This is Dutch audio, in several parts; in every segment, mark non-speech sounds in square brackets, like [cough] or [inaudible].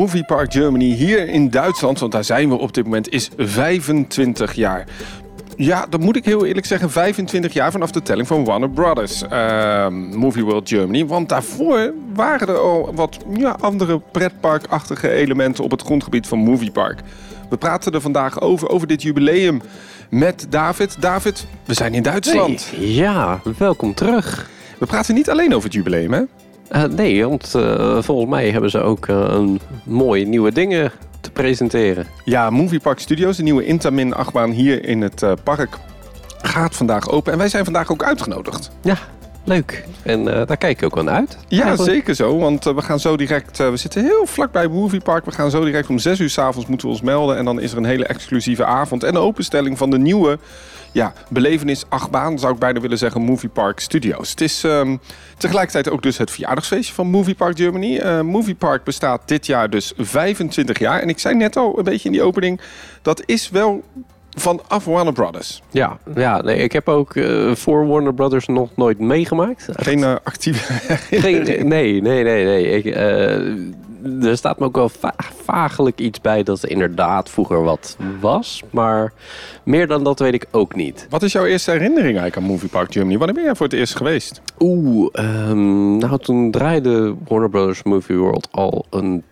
Movie Park Germany hier in Duitsland, want daar zijn we op dit moment, is 25 jaar. Ja, dat moet ik heel eerlijk zeggen, 25 jaar vanaf de telling van Warner Brothers uh, Movie World Germany. Want daarvoor waren er al wat ja, andere pretparkachtige elementen op het grondgebied van Movie Park. We praten er vandaag over, over dit jubileum met David. David, we zijn in Duitsland. Hey, ja, welkom terug. We praten niet alleen over het jubileum, hè? Uh, nee, want uh, volgens mij hebben ze ook uh, een mooie nieuwe dingen te presenteren. Ja, Movie Park Studios, de nieuwe Intamin achtbaan hier in het park, gaat vandaag open. En wij zijn vandaag ook uitgenodigd. Ja, leuk. En daar kijk ik ook wel uit. Ja, eigenlijk. zeker zo. Want we gaan zo direct... we zitten heel vlak bij Movie Park. We gaan zo direct om 6 uur s'avonds moeten we ons melden. En dan is er een hele exclusieve avond en openstelling van de nieuwe ja, belevenis achtbaan, zou ik bijna willen zeggen, Movie Park Studios. Het is um, tegelijkertijd ook dus het verjaardagsfeestje van Movie Park Germany. Uh, Movie Park bestaat dit jaar dus 25 jaar. En ik zei net al een beetje in die opening, dat is wel vanaf Warner Brothers. Ja, ja nee, ik heb ook uh, voor Warner Brothers nog nooit meegemaakt. Geen uh, actieve... Geen, nee, nee, nee, nee. Ik, uh, er staat me ook wel va vagelijk iets bij dat er inderdaad vroeger wat was. Maar meer dan dat weet ik ook niet. Wat is jouw eerste herinnering eigenlijk aan Movie Park Germany? Wanneer ben jij voor het eerst geweest? Oeh, um, nou toen draaide Warner Brothers Movie World al een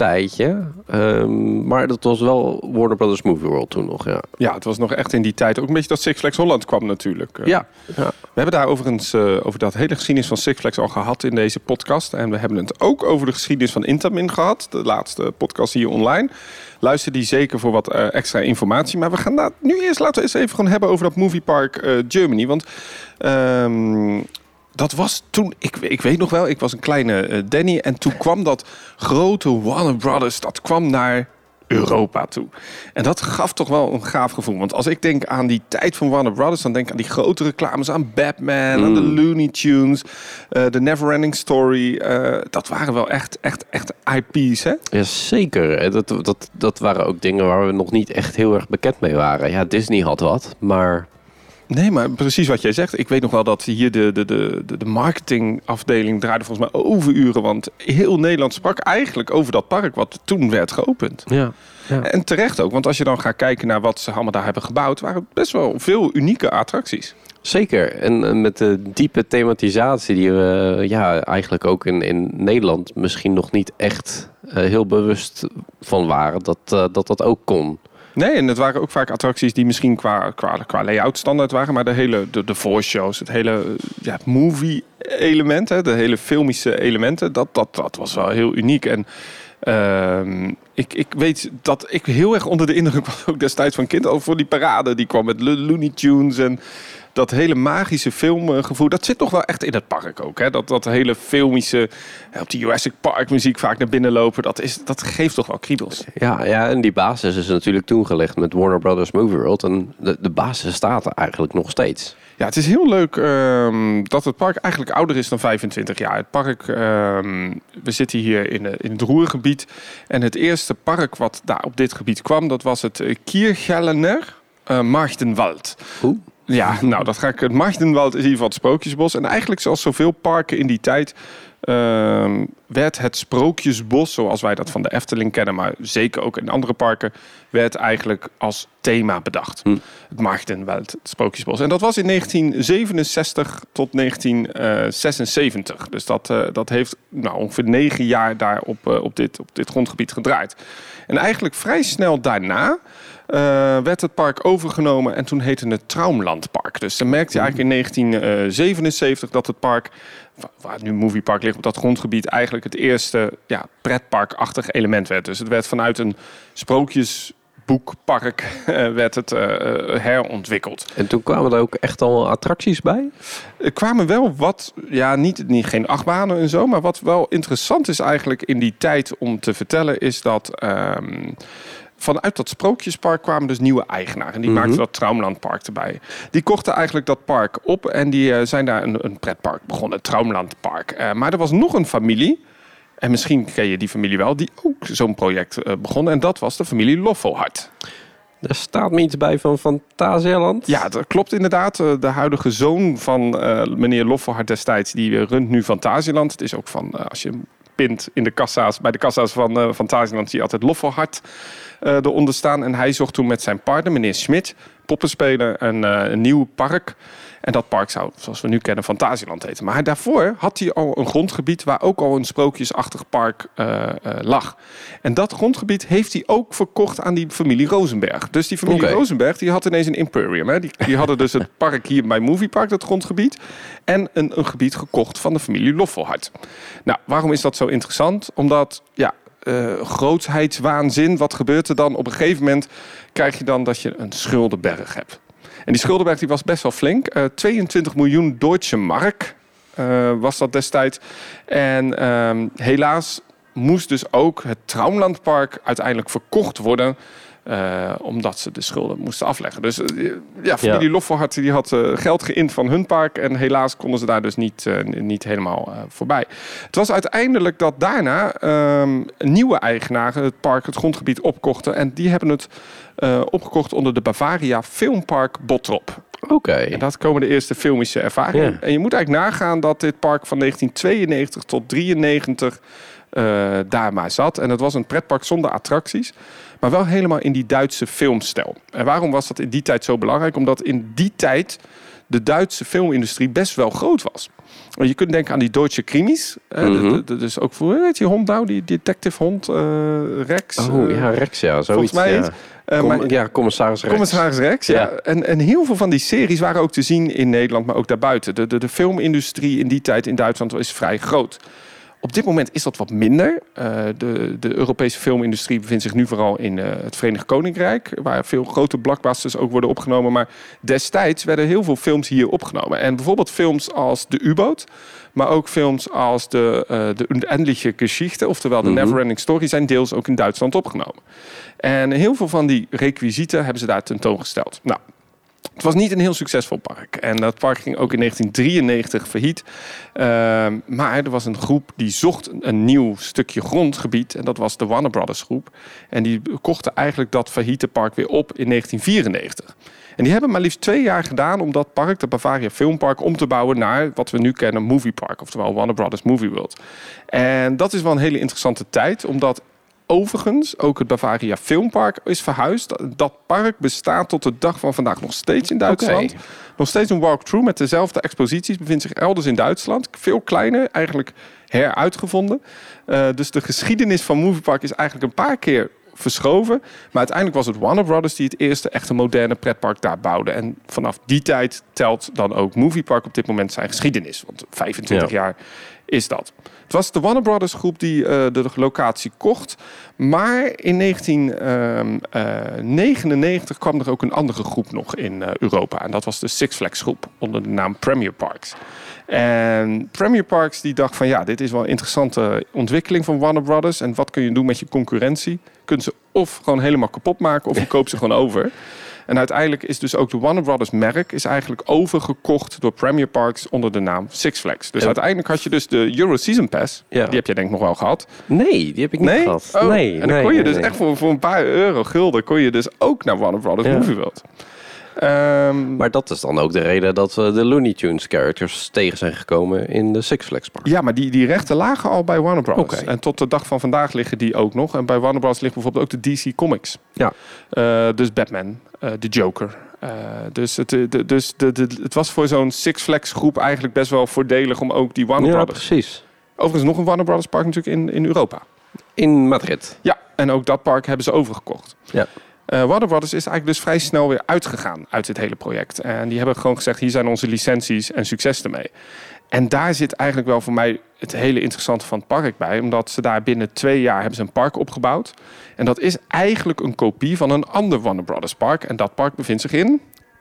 tijdje. Um, maar dat was wel Warner Brothers Movie World toen nog, ja. Ja, het was nog echt in die tijd. Ook een beetje dat Six Flags Holland kwam natuurlijk. Ja. ja. We hebben daar overigens uh, over dat hele geschiedenis van Six Flags al gehad in deze podcast. En we hebben het ook over de geschiedenis van Intamin gehad. De laatste podcast hier online. Luister die zeker voor wat uh, extra informatie. Maar we gaan daar nu eerst laten we eens even gewoon hebben over dat Movie Park uh, Germany. Want... Um, dat was toen, ik, ik weet nog wel, ik was een kleine uh, Danny. En toen [laughs] kwam dat grote Warner Brothers, dat kwam naar Europa toe. En dat gaf toch wel een gaaf gevoel. Want als ik denk aan die tijd van Warner Brothers, dan denk ik aan die grote reclames, aan Batman, mm. aan de Looney Tunes, uh, de Neverending Story. Uh, dat waren wel echt, echt, echt IP's, hè? Ja, zeker. Dat, dat, dat waren ook dingen waar we nog niet echt heel erg bekend mee waren. Ja, Disney had wat, maar Nee, maar precies wat jij zegt. Ik weet nog wel dat hier de, de, de, de marketingafdeling draaide volgens mij overuren. Want heel Nederland sprak eigenlijk over dat park wat toen werd geopend. Ja, ja. En terecht ook, want als je dan gaat kijken naar wat ze allemaal daar hebben gebouwd, waren best wel veel unieke attracties. Zeker. En met de diepe thematisatie die we ja, eigenlijk ook in, in Nederland misschien nog niet echt uh, heel bewust van waren, dat, uh, dat dat ook kon. Nee, en het waren ook vaak attracties die misschien qua, qua, qua layout standaard waren. Maar de hele de, voorshows, het hele ja, movie element, hè, de hele filmische elementen, dat, dat, dat was wel heel uniek. En uh, ik, ik weet dat ik heel erg onder de indruk was ook destijds van kind. Over die parade, die kwam met Looney Tunes en dat hele magische filmgevoel, dat zit toch wel echt in het park ook. Hè? Dat, dat hele filmische, op die Jurassic Park muziek vaak naar binnen lopen, dat, is, dat geeft toch wel kriebels. Ja, ja, en die basis is natuurlijk toegelegd met Warner Brothers Movie World. En de, de basis staat er eigenlijk nog steeds. Ja, het is heel leuk um, dat het park eigenlijk ouder is dan 25 jaar. Het park, um, we zitten hier in, in het Roergebied. En het eerste park wat daar op dit gebied kwam, dat was het Kiergellener uh, Maagdenwald. Hoe? Ja, nou, dat ga ik. Het Maagdenwald is in ieder geval het Sprookjesbos. En eigenlijk, zoals zoveel parken in die tijd, uh, werd het Sprookjesbos, zoals wij dat van de Efteling kennen, maar zeker ook in andere parken, werd eigenlijk als thema bedacht. Hm. Het Maagdenwald, het Sprookjesbos. En dat was in 1967 tot 1976. Dus dat, uh, dat heeft nou, ongeveer negen jaar daar op, uh, op, dit, op dit grondgebied gedraaid. En eigenlijk vrij snel daarna uh, werd het park overgenomen en toen heette het Traumlandpark. Dus dan merkte je eigenlijk in 1977 dat het park, waar nu Movie Park ligt op dat grondgebied, eigenlijk het eerste ja, pretparkachtig element werd. Dus het werd vanuit een sprookjesboekpark [laughs] werd het uh, herontwikkeld. En toen kwamen er ook echt al attracties bij? Er kwamen wel wat, ja, niet, niet geen achtbanen en zo, maar wat wel interessant is eigenlijk in die tijd om te vertellen, is dat. Um, vanuit dat Sprookjespark kwamen dus nieuwe eigenaren. En die mm -hmm. maakten dat Traumlandpark erbij. Die kochten eigenlijk dat park op en die uh, zijn daar een, een pretpark begonnen, Traumlandpark. Uh, maar er was nog een familie, en misschien ken je die familie wel, die ook zo'n project uh, begon. En dat was de familie Loffelhart. Er staat me iets bij van Fantasialand. Ja, dat klopt inderdaad. De huidige zoon van meneer Loffelhart destijds, die runt nu Fantasialand. Het is ook van, als je gepind in de kassa's. Bij de kassa's van uh, Fantasieland zie je altijd Loffelhart eronder staan. En hij zocht toen met zijn partner, meneer Smit, poppenspeler, een, een nieuw park. En dat park zou, zoals we nu kennen, Fantasieland heten. Maar daarvoor had hij al een grondgebied waar ook al een sprookjesachtig park uh, uh, lag. En dat grondgebied heeft hij ook verkocht aan die familie Rosenberg. Dus die familie okay. Rosenberg die had ineens een imperium. Hè? Die, die hadden dus het [laughs] park hier bij Moviepark, dat grondgebied. En een, een gebied gekocht van de familie Loffelhart. Nou, waarom is dat zo interessant? Omdat, ja, uh, grootheidswaanzin. Wat gebeurt er dan? Op een gegeven moment krijg je dan dat je een schuldenberg hebt. En die schuldenberg die was best wel flink. Uh, 22 miljoen Deutsche Mark uh, was dat destijds. En uh, helaas moest dus ook het Traumlandpark uiteindelijk verkocht worden. Uh, omdat ze de schulden moesten afleggen. Dus uh, ja, familie ja. Loffelhart die had uh, geld geïnd van hun park. En helaas konden ze daar dus niet, niet helemaal voorbij. Het was uiteindelijk dat daarna um, nieuwe eigenaren het park, het grondgebied opkochten. En die hebben het opgekocht onder de Bavaria Filmpark Botrop. Oké. Okay. Dat komen de eerste filmische ervaringen. Ja. En je moet eigenlijk nagaan dat dit park van 1992 tot 93 daar maar zat. En het was een pretpark zonder attracties. Maar wel helemaal in die Duitse filmstijl. En waarom was dat in die tijd zo belangrijk? Omdat in die tijd de Duitse filmindustrie best wel groot was. Je kunt denken aan die Duitse krimis. Mm -hmm. Dus ook voor, weet je, hond nou, die detective hond, uh, Rex. Oh ja, Rex, ja. Zoiets, volgens mij ja. Uh, maar, ja, commissaris Rex. Commissaris Rex, ja. ja. En, en heel veel van die series waren ook te zien in Nederland, maar ook daarbuiten. De, de, de filmindustrie in die tijd in Duitsland is vrij groot. Op dit moment is dat wat minder. Uh, de, de, Europese filmindustrie bevindt zich nu vooral in uh, het Verenigd Koninkrijk, waar veel grote blockbusters ook worden opgenomen. Maar destijds werden heel veel films hier opgenomen. En bijvoorbeeld films als De U-boot, maar ook films als De, uh, de Unendliche Geschichte, oftewel De mm -hmm. Neverending Story, zijn deels ook in Duitsland opgenomen. En heel veel van die requisieten hebben ze daar tentoongesteld. Nou, het was niet een heel succesvol park. En dat park ging ook in 1993 failliet. Uh, maar er was een groep die zocht een nieuw stukje grondgebied. En dat was de Warner Brothers groep. En die kochten eigenlijk dat failliete park weer op in 1994. En die hebben maar liefst twee jaar gedaan om dat park, de Bavaria Filmpark, om te bouwen naar wat we nu kennen, Movie Park. Oftewel Warner Brothers Movie World. En dat is wel een hele interessante tijd, omdat overigens ook het Bavaria Filmpark is verhuisd. Dat park bestaat tot de dag van vandaag nog steeds in Duitsland. Okay. Nog steeds een walkthrough met dezelfde exposities. Bevindt zich elders in Duitsland. Veel kleiner, eigenlijk heruitgevonden. Uh, dus de geschiedenis van Moviepark is eigenlijk een paar keer verschoven. Maar uiteindelijk was het Warner Brothers die het eerste echte moderne pretpark daar bouwde. En vanaf die tijd telt dan ook Moviepark op dit moment zijn geschiedenis. Want 25 ja. jaar is dat. Het was de Warner Brothers groep die uh, de locatie kocht. Maar in 1999 uh, kwam er ook een andere groep nog in uh, Europa. En dat was de Six Flags groep onder de naam Premier Parks. En Premier Parks die dacht van ja, dit is wel een interessante ontwikkeling van Warner Brothers. En wat kun je doen met je concurrentie? Kun ze of gewoon helemaal kapot maken of je koopt ze gewoon over. En uiteindelijk is dus ook de Warner Brothers merk is eigenlijk overgekocht door Premier Parks onder de naam Six Flags. Dus ja. uiteindelijk had je dus de Euro Season Pass. Ja. Die heb je denk ik nog wel gehad. Nee, die heb ik niet nee? gehad. Oh. Nee, en dan nee, kon je dus echt voor, voor een paar euro gulden kon je dus ook naar Warner Brothers. Movie World. Ehm, Maar dat is dan ook de reden dat we de Looney Tunes characters tegen zijn gekomen in de Six Flags Park. ja, maar die, die rechten lagen al bij Warner. Oké. En tot de dag van vandaag liggen die ook nog. En bij Warner Brothers ligt bijvoorbeeld ook de DC Comics. Ja. Eh, dus Batman, eh, de Joker. Eh, dus het, de, dus de, de, het was voor zo'n Six Flags groep eigenlijk best wel voordelig om ook die Warner Ja, Brothers. precies. Overigens nog een Warner Brothers park natuurlijk in, in Europa. In Madrid. Ja, en ook dat park hebben ze overgekocht. Ja. Eh, Warner Brothers is eigenlijk dus vrij snel weer uitgegaan uit dit hele project. En die hebben gewoon gezegd, hier zijn onze licenties en succes ermee. En daar zit eigenlijk wel voor mij het hele interessante van het park bij. Omdat ze daar binnen twee jaar hebben ze een park opgebouwd. En dat is eigenlijk een kopie van een ander Warner Brothers park. En dat park bevindt zich in...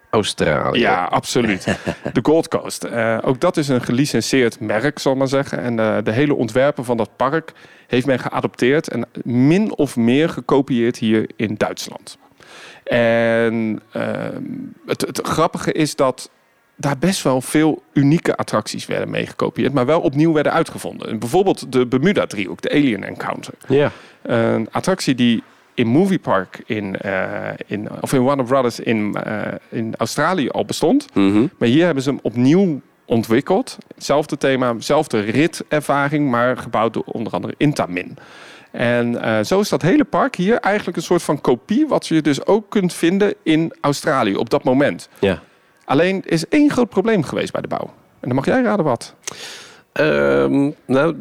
Australië. Ja, absoluut. [laughs] De Gold Coast. Eh, ook dat is een gelicenseerd merk, zal ik maar zeggen. En eh, de hele ontwerpen van dat park heeft men geadopteerd en min of meer gekopieerd hier in Duitsland. En ehm, het, het grappige is dat daar best wel veel unieke attracties werden mee gekopieerd, maar wel opnieuw werden uitgevonden. En bijvoorbeeld de Bermuda-driehoek, de Alien Encounter. Ja. Een attractie die in Movie Park in, eh, in, of in Warner Brothers in, eh, in Australië al bestond. Mhm. Maar hier hebben ze hem opnieuw ontwikkeld. Hetzelfde thema, dezelfde ritervaring, maar gebouwd door onder andere Intamin. En eh, zo is dat hele park hier eigenlijk een soort van kopie, wat je dus ook kunt vinden in Australië op dat moment. Ja. Alleen is één groot probleem geweest bij de bouw. En dan mag jij raden wat. Ehm, nou,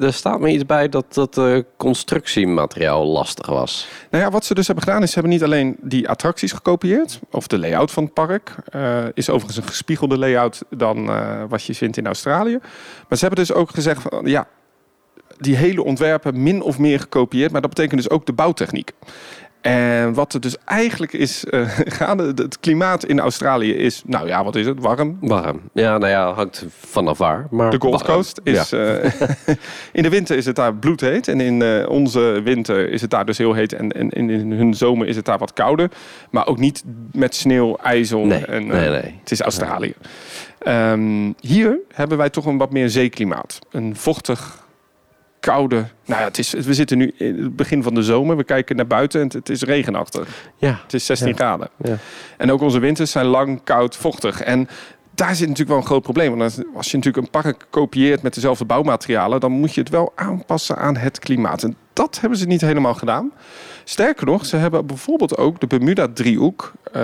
er staat me iets bij dat dat eh, constructiemateriaal lastig was. Nou ja, wat ze dus hebben gedaan is, ze hebben niet alleen die attracties gekopieerd, of de layout van het park, eh, is overigens een gespiegelde layout dan eh, wat je vindt in Australië. Maar ze hebben dus ook gezegd van, ja, die hele ontwerpen min of meer gekopieerd, maar dat betekent dus ook de bouwtechniek. En wat er dus eigenlijk is eh, [laughs] gaande, het klimaat in Australië is, nou ja, wat is het, warm, Warm. Ja, nou ja, hangt vanaf waar. Maar De Gold warm. Coast is. Ja. eh, [laughs] in de winter is het daar bloedheet. En in eh, onze winter is het daar dus heel heet. En, en, en in hun zomer is het daar wat kouder. Maar ook niet met sneeuw, ijzel. Nee, en, nee, nee. Het is Australië. Ehm, hier hebben wij toch een wat meer zeeklimaat. Een vochtig, koude. Nou ja, het is, we zitten nu in het begin van de zomer. We kijken naar buiten en het, is regenachtig. Ja. Het is 16 Ja. graden. Ja. En ook onze winters zijn lang, koud, vochtig. En daar zit natuurlijk wel een groot probleem. Want als- als je natuurlijk een park kopieert met dezelfde bouwmaterialen... dan moet je het wel aanpassen aan het klimaat. En dat hebben ze niet helemaal gedaan. Sterker nog, ze hebben bijvoorbeeld ook de Bermuda-driehoek... eh,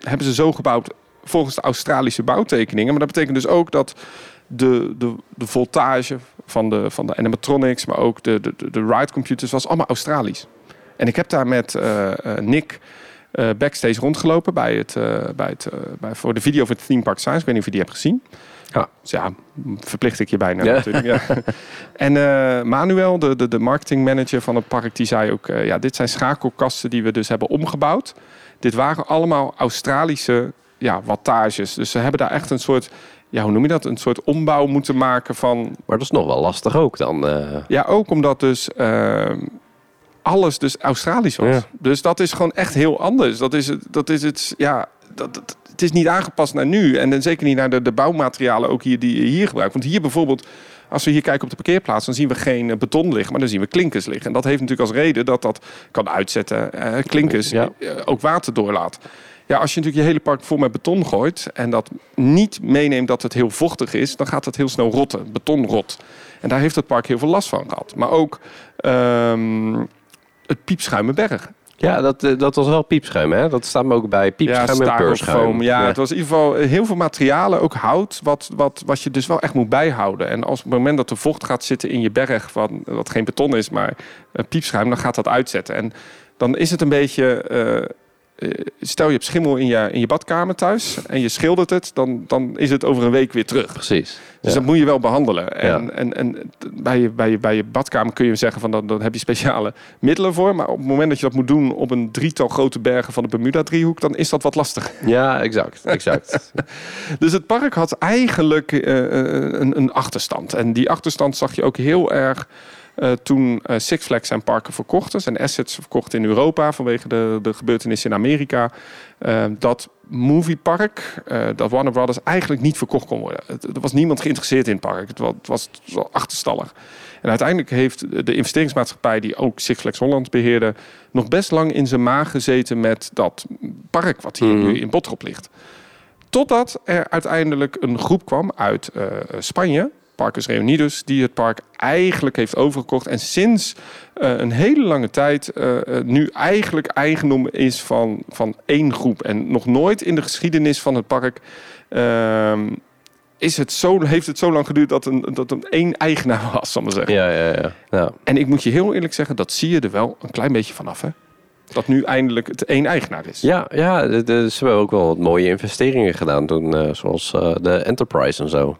hebben ze zo gebouwd volgens de Australische bouwtekeningen. Maar dat betekent dus ook dat de, de, de voltage van de, van de animatronics... maar ook de, de, de, de ride computers was allemaal Australisch. En ik heb daar met eh, eh, Nick eh, backstage rondgelopen bij het, bij het, bij, voor de video van Theme Park Science. Ik weet niet of je die hebt gezien. Ja. Dus ja, verplicht ik je bijna Ja. natuurlijk. Ja. [laughs] En Manuel, de, de, de marketingmanager van het park, die zei ook... ja, dit zijn schakelkasten die we dus hebben omgebouwd. Dit waren allemaal Australische ja, wattages. Dus ze hebben daar echt een soort... Ja, hoe noem je dat? Een soort ombouw moeten maken van Maar dat is nog wel lastig ook dan. eh. ja, ook omdat dus ehm, alles dus Australisch was. Ja. Dus dat is gewoon echt heel anders. Dat is het, dat is het ja, dat, dat- het is niet aangepast naar nu. En dan zeker niet naar de, de bouwmaterialen ook hier die je hier gebruikt. Want hier bijvoorbeeld, als we hier kijken op de parkeerplaats, dan zien we geen eh, beton liggen, maar dan zien we klinkers liggen. En dat heeft natuurlijk als reden dat dat kan uitzetten, eh, klinkers, Ja. eh, ook water doorlaat. Ja, als je natuurlijk je hele park vol met beton gooit en dat niet meeneemt dat het heel vochtig is, dan gaat het heel snel rotten. Beton rot. En daar heeft het park heel veel last van gehad. Maar ook ehm, het piepschuimenberg. Ja, dat, eh, dat was wel piepschuim, hè? Dat staat me ook bij. Piepschuim en styrofoam. peurschuim. Ja, het was in ieder geval heel veel materialen, ook hout, wat, wat, wat je dus wel echt moet bijhouden. En als op het moment dat er vocht gaat zitten in je berg, wat, wat geen beton is, maar piepschuim, dan gaat dat uitzetten. En dan is het een beetje. eh, stel je hebt schimmel in je, in je badkamer thuis en je schildert het, dan, dan is het over een week weer terug. Precies. Dus Ja. dat moet je wel behandelen. En, Ja. en, en bij, je, bij, je, bij je badkamer kun je zeggen van dan, dan heb je speciale middelen voor. Maar op het moment dat je dat moet doen op een drietal grote bergen van de Bermuda-driehoek, dan is dat wat lastig. Ja, exact. exact. [laughs] Dus het park had eigenlijk eh, een, een achterstand. En die achterstand zag je ook heel erg eh, toen eh, Six Flags zijn parken verkochten. Zijn assets verkocht in Europa vanwege de, de gebeurtenissen in Amerika. Eh, dat moviepark, dat Warner Brothers eigenlijk niet verkocht kon worden. Er was niemand geïnteresseerd in het park. Het was, het achterstallig. En uiteindelijk heeft de investeringsmaatschappij die ook Six Flags Holland beheerde... nog best lang in zijn maag gezeten met dat park wat hier Mhm. nu in Botrop ligt. Totdat er uiteindelijk een groep kwam uit Spanje, Parkers Reunidos, die het park eigenlijk heeft overgekocht. En sinds eh, een hele lange tijd eh, eh, nu eigenlijk eigendom is van, van één groep. En nog nooit in de geschiedenis van het park ehm, is het zo, heeft het zo lang geduurd dat een, dat een één eigenaar [laughs] was, zal ik maar zeggen. ja, ja, ja. ja. En ik moet je heel eerlijk zeggen, dat zie je er wel een klein beetje vanaf. Hè? Dat nu eindelijk het één eigenaar is. Ja, ja ze hebben ook wel wat mooie investeringen gedaan toen, zoals de Enterprise en zo.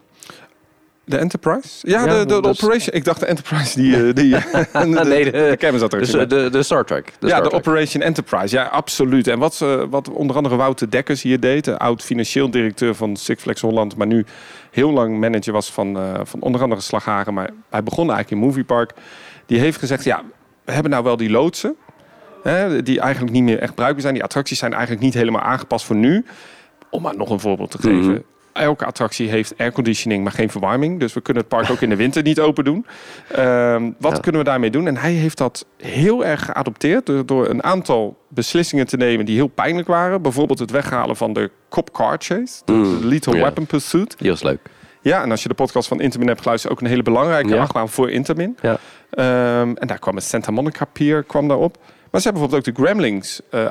De Enterprise? Ja, Ja, de, de, de dat is- Operation. Ik dacht de Enterprise die... eh, die [laughs] de, Nee, de- de er. Dus eh, de, de Star Trek. De ja, Star de Trek. Operation Enterprise. Ja, absoluut. En wat, ze, wat onder andere Wouter Dekkers hier deed, de oud financieel directeur van Six Flags Holland, maar nu heel lang manager was van, eh, van onder andere Slagharen, maar hij begon eigenlijk in Movie Park. Die heeft gezegd, ja, we hebben nou wel die loodsen, hè, die eigenlijk niet meer echt bruikbaar zijn. Die attracties zijn eigenlijk niet helemaal aangepast voor nu. Om maar nog een voorbeeld te geven. Mhm. Elke attractie heeft airconditioning, maar geen verwarming. Dus we kunnen het park ook in de winter niet open doen. Ehm, wat Ja. kunnen we daarmee doen? En hij heeft dat heel erg geadopteerd door, door een aantal beslissingen te nemen die heel pijnlijk waren. Bijvoorbeeld het weghalen van de cop car chase, de, Mm, de Lethal ja. Weapon Pursuit. Die was leuk. Ja, en als je de podcast van Intermin hebt geluisterd, ook een hele belangrijke Ja. achtbaan voor Intermin. Ja. Ehm, en daar kwam het Santa Monica Pier kwam daarop. Maar ze hebben bijvoorbeeld ook de Gremlings eh,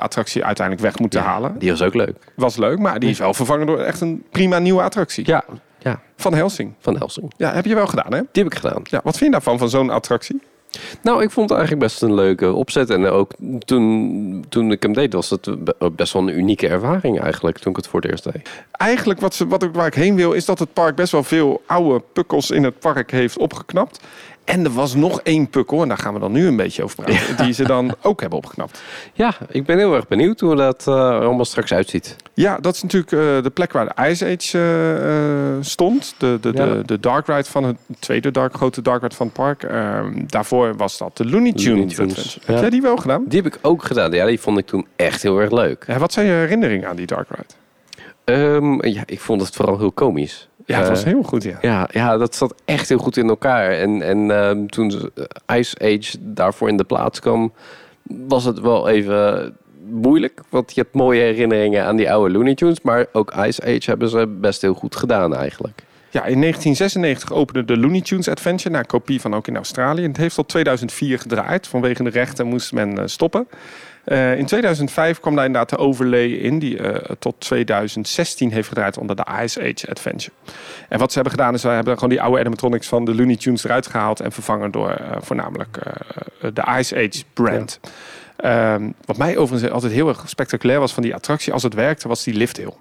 uiteindelijk weg moeten halen. Die was ook leuk. Was leuk, maar die is wel vervangen door echt een prima nieuwe attractie. Ja, ja Van Helsing. van Helsing. Ja, heb je wel gedaan, hè? Die heb ik gedaan. Ja, wat vind je daarvan, van zo'n attractie? Nou, ik vond het eigenlijk best een leuke opzet. En ook toen, toen ik hem deed, was het be- best wel een unieke ervaring eigenlijk. Toen ik het voor het eerst deed. Eigenlijk wat ze, wat ik, waar ik heen wil, is dat het park best wel veel oude pukkels in het park heeft opgeknapt. En er was nog één pukkel, en daar gaan we dan nu een beetje over praten, die ze dan ook hebben opgeknapt. Ja, ik ben heel erg benieuwd hoe dat er allemaal straks uitziet. Ja, dat is natuurlijk eh, de plek waar de Ice Age eh, stond. De, de, Ja. de, de Dark Ride van het tweede dark, grote Dark Ride van het park. Ehm, daarvoor was dat de Looney Tunes. Looney Tunes, Adventure. ja. Heb jij die wel gedaan? Die heb ik ook gedaan. Ja, die vond ik toen echt heel erg leuk. Wat zijn je herinneringen aan die Dark Ride? Ehm, ja, ik vond het vooral heel komisch. Ja, het was Eh, heel goed, ja. Ja, ja, dat zat echt heel goed in elkaar. En, en ehm, toen ze- Ice Age daarvoor in de plaats kwam, was het wel even moeilijk. Want je hebt mooie herinneringen aan die oude Looney Tunes. Maar ook Ice Age hebben ze best heel goed gedaan eigenlijk. Ja, in 1996 opende de Looney Tunes Adventure, naar kopie van ook in Australië. En het heeft tot 2004 gedraaid. Vanwege de rechten moest men eh, stoppen. Eh, in 2005 kwam daar inderdaad de overlay in, die eh, tot 2016 heeft gedraaid onder de Ice Age Adventure. En wat ze hebben gedaan is, ze hebben gewoon die oude animatronics van de Looney Tunes eruit gehaald en vervangen door eh, voornamelijk de Ice Age brand. Ehm, wat mij overigens altijd heel erg spectaculair was van die attractie, als het werkte, was die lifthill.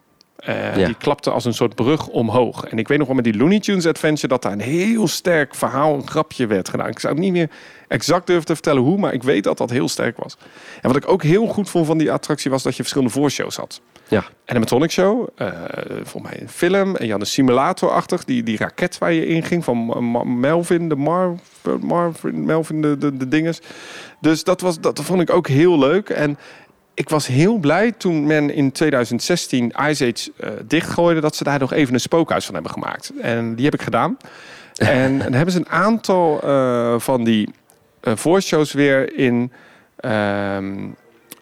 Eh, Ja. Die klapte als een soort brug omhoog. En ik weet nog wel met die Looney Tunes Adventure dat daar een heel sterk verhaal, een grapje werd gedaan. Ik zou het niet meer exact durven te vertellen hoe, maar ik weet dat dat heel sterk was. En wat ik ook heel goed vond van die attractie was dat je verschillende voorshows had. Ja. Een animatronic show, eh voor mij een film. En je had een simulator-achtig, die, die raket waar je in ging van Melvin, de Mar, Marvin, Melvin, de, de, de dinges. Dus dat, was, dat vond ik ook heel leuk. En ik was heel blij toen men in 2016 Ice Age eh, dichtgooide... dat ze daar nog even een spookhuis van hebben gemaakt. En die heb ik gedaan. [laughs] en dan hebben ze een aantal eh, van die eh voorshows weer in ehm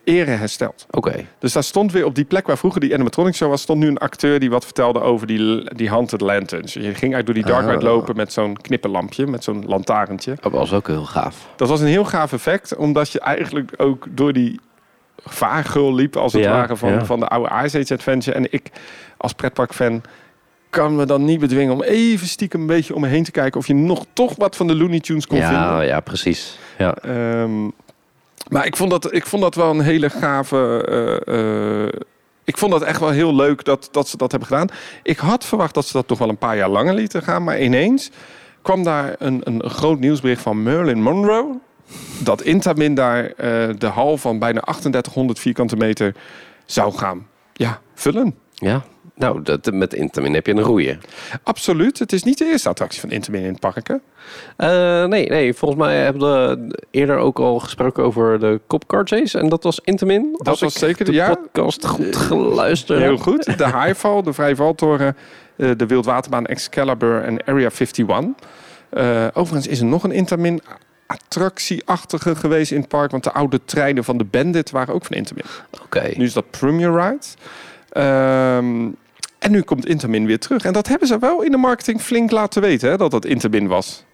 ere hersteld. Oké. Dus daar stond weer op die plek waar vroeger die animatronic show was... stond nu een acteur die wat vertelde over die, die haunted lanterns. Je ging eigenlijk door die dark ride Ah. lopen met zo'n knipperlampje, met zo'n lantaarntje. Dat was ook heel gaaf. Dat was een heel gaaf effect, omdat je eigenlijk ook door die vaargul liep, als het Ja, ware, van, ja. van de oude Ice Age Adventure. En ik, als pretparkfan, kan me dan niet bedwingen om even stiekem een beetje om me heen te kijken of je nog toch wat van de Looney Tunes kon Ja, vinden. ja, precies. Ja. Ehm, maar ik vond, dat, ik vond dat wel een hele gave. eh, eh, ik vond dat echt wel heel leuk dat, dat ze dat hebben gedaan. Ik had verwacht dat ze dat toch wel een paar jaar langer lieten gaan. Maar ineens kwam daar een, een, groot nieuwsbericht van Marilyn Monroe. Dat Intamin daar eh, de hal van bijna 3800 vierkante meter zou gaan ja, vullen. ja. Nou, dat, met Intamin heb je een roeien. Absoluut. Het is niet de eerste attractie van Intamin in het park. Hè? Eh, nee, nee, volgens mij hebben we eerder ook al gesproken over de Cop Chase. En dat was Intamin. Dat was zeker de- ja. podcast goed geluisterd Heel goed. De [laughs] Highfall, de Vrijvaltoren, eh, de Wildwaterbaan Excalibur en Area 51. Eh, overigens is er nog een Intamin attractieachtige geweest in het park. Want de oude treinen van de Bandit waren ook van Intamin. Oké. Nu is dat Premier Ride. Ehm, en nu komt Intamin weer terug. En dat hebben ze wel in de marketing flink laten weten, hè, dat dat Intamin was.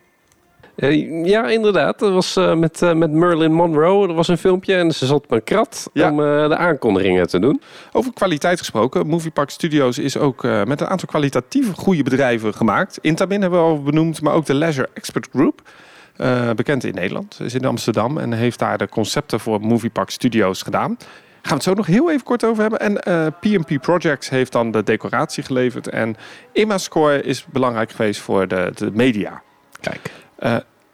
Eh, ja, inderdaad. Dat was eh, met, eh, met Marilyn Monroe. Er was een filmpje en ze zat op een krat Ja. om eh, de aankondigingen te doen. Over kwaliteit gesproken. Movie Park Studios is ook eh, met een aantal kwalitatieve goede bedrijven gemaakt. Intamin hebben we al benoemd, maar ook de Leisure Expert Group. Eh, bekend in Nederland, is in Amsterdam en heeft daar de concepten voor Movie Park Studios gedaan. Gaan we het zo nog heel even kort over hebben. En eh, PMP Projects heeft dan de decoratie geleverd. En IMA-score is belangrijk geweest voor de, de media. Kijk.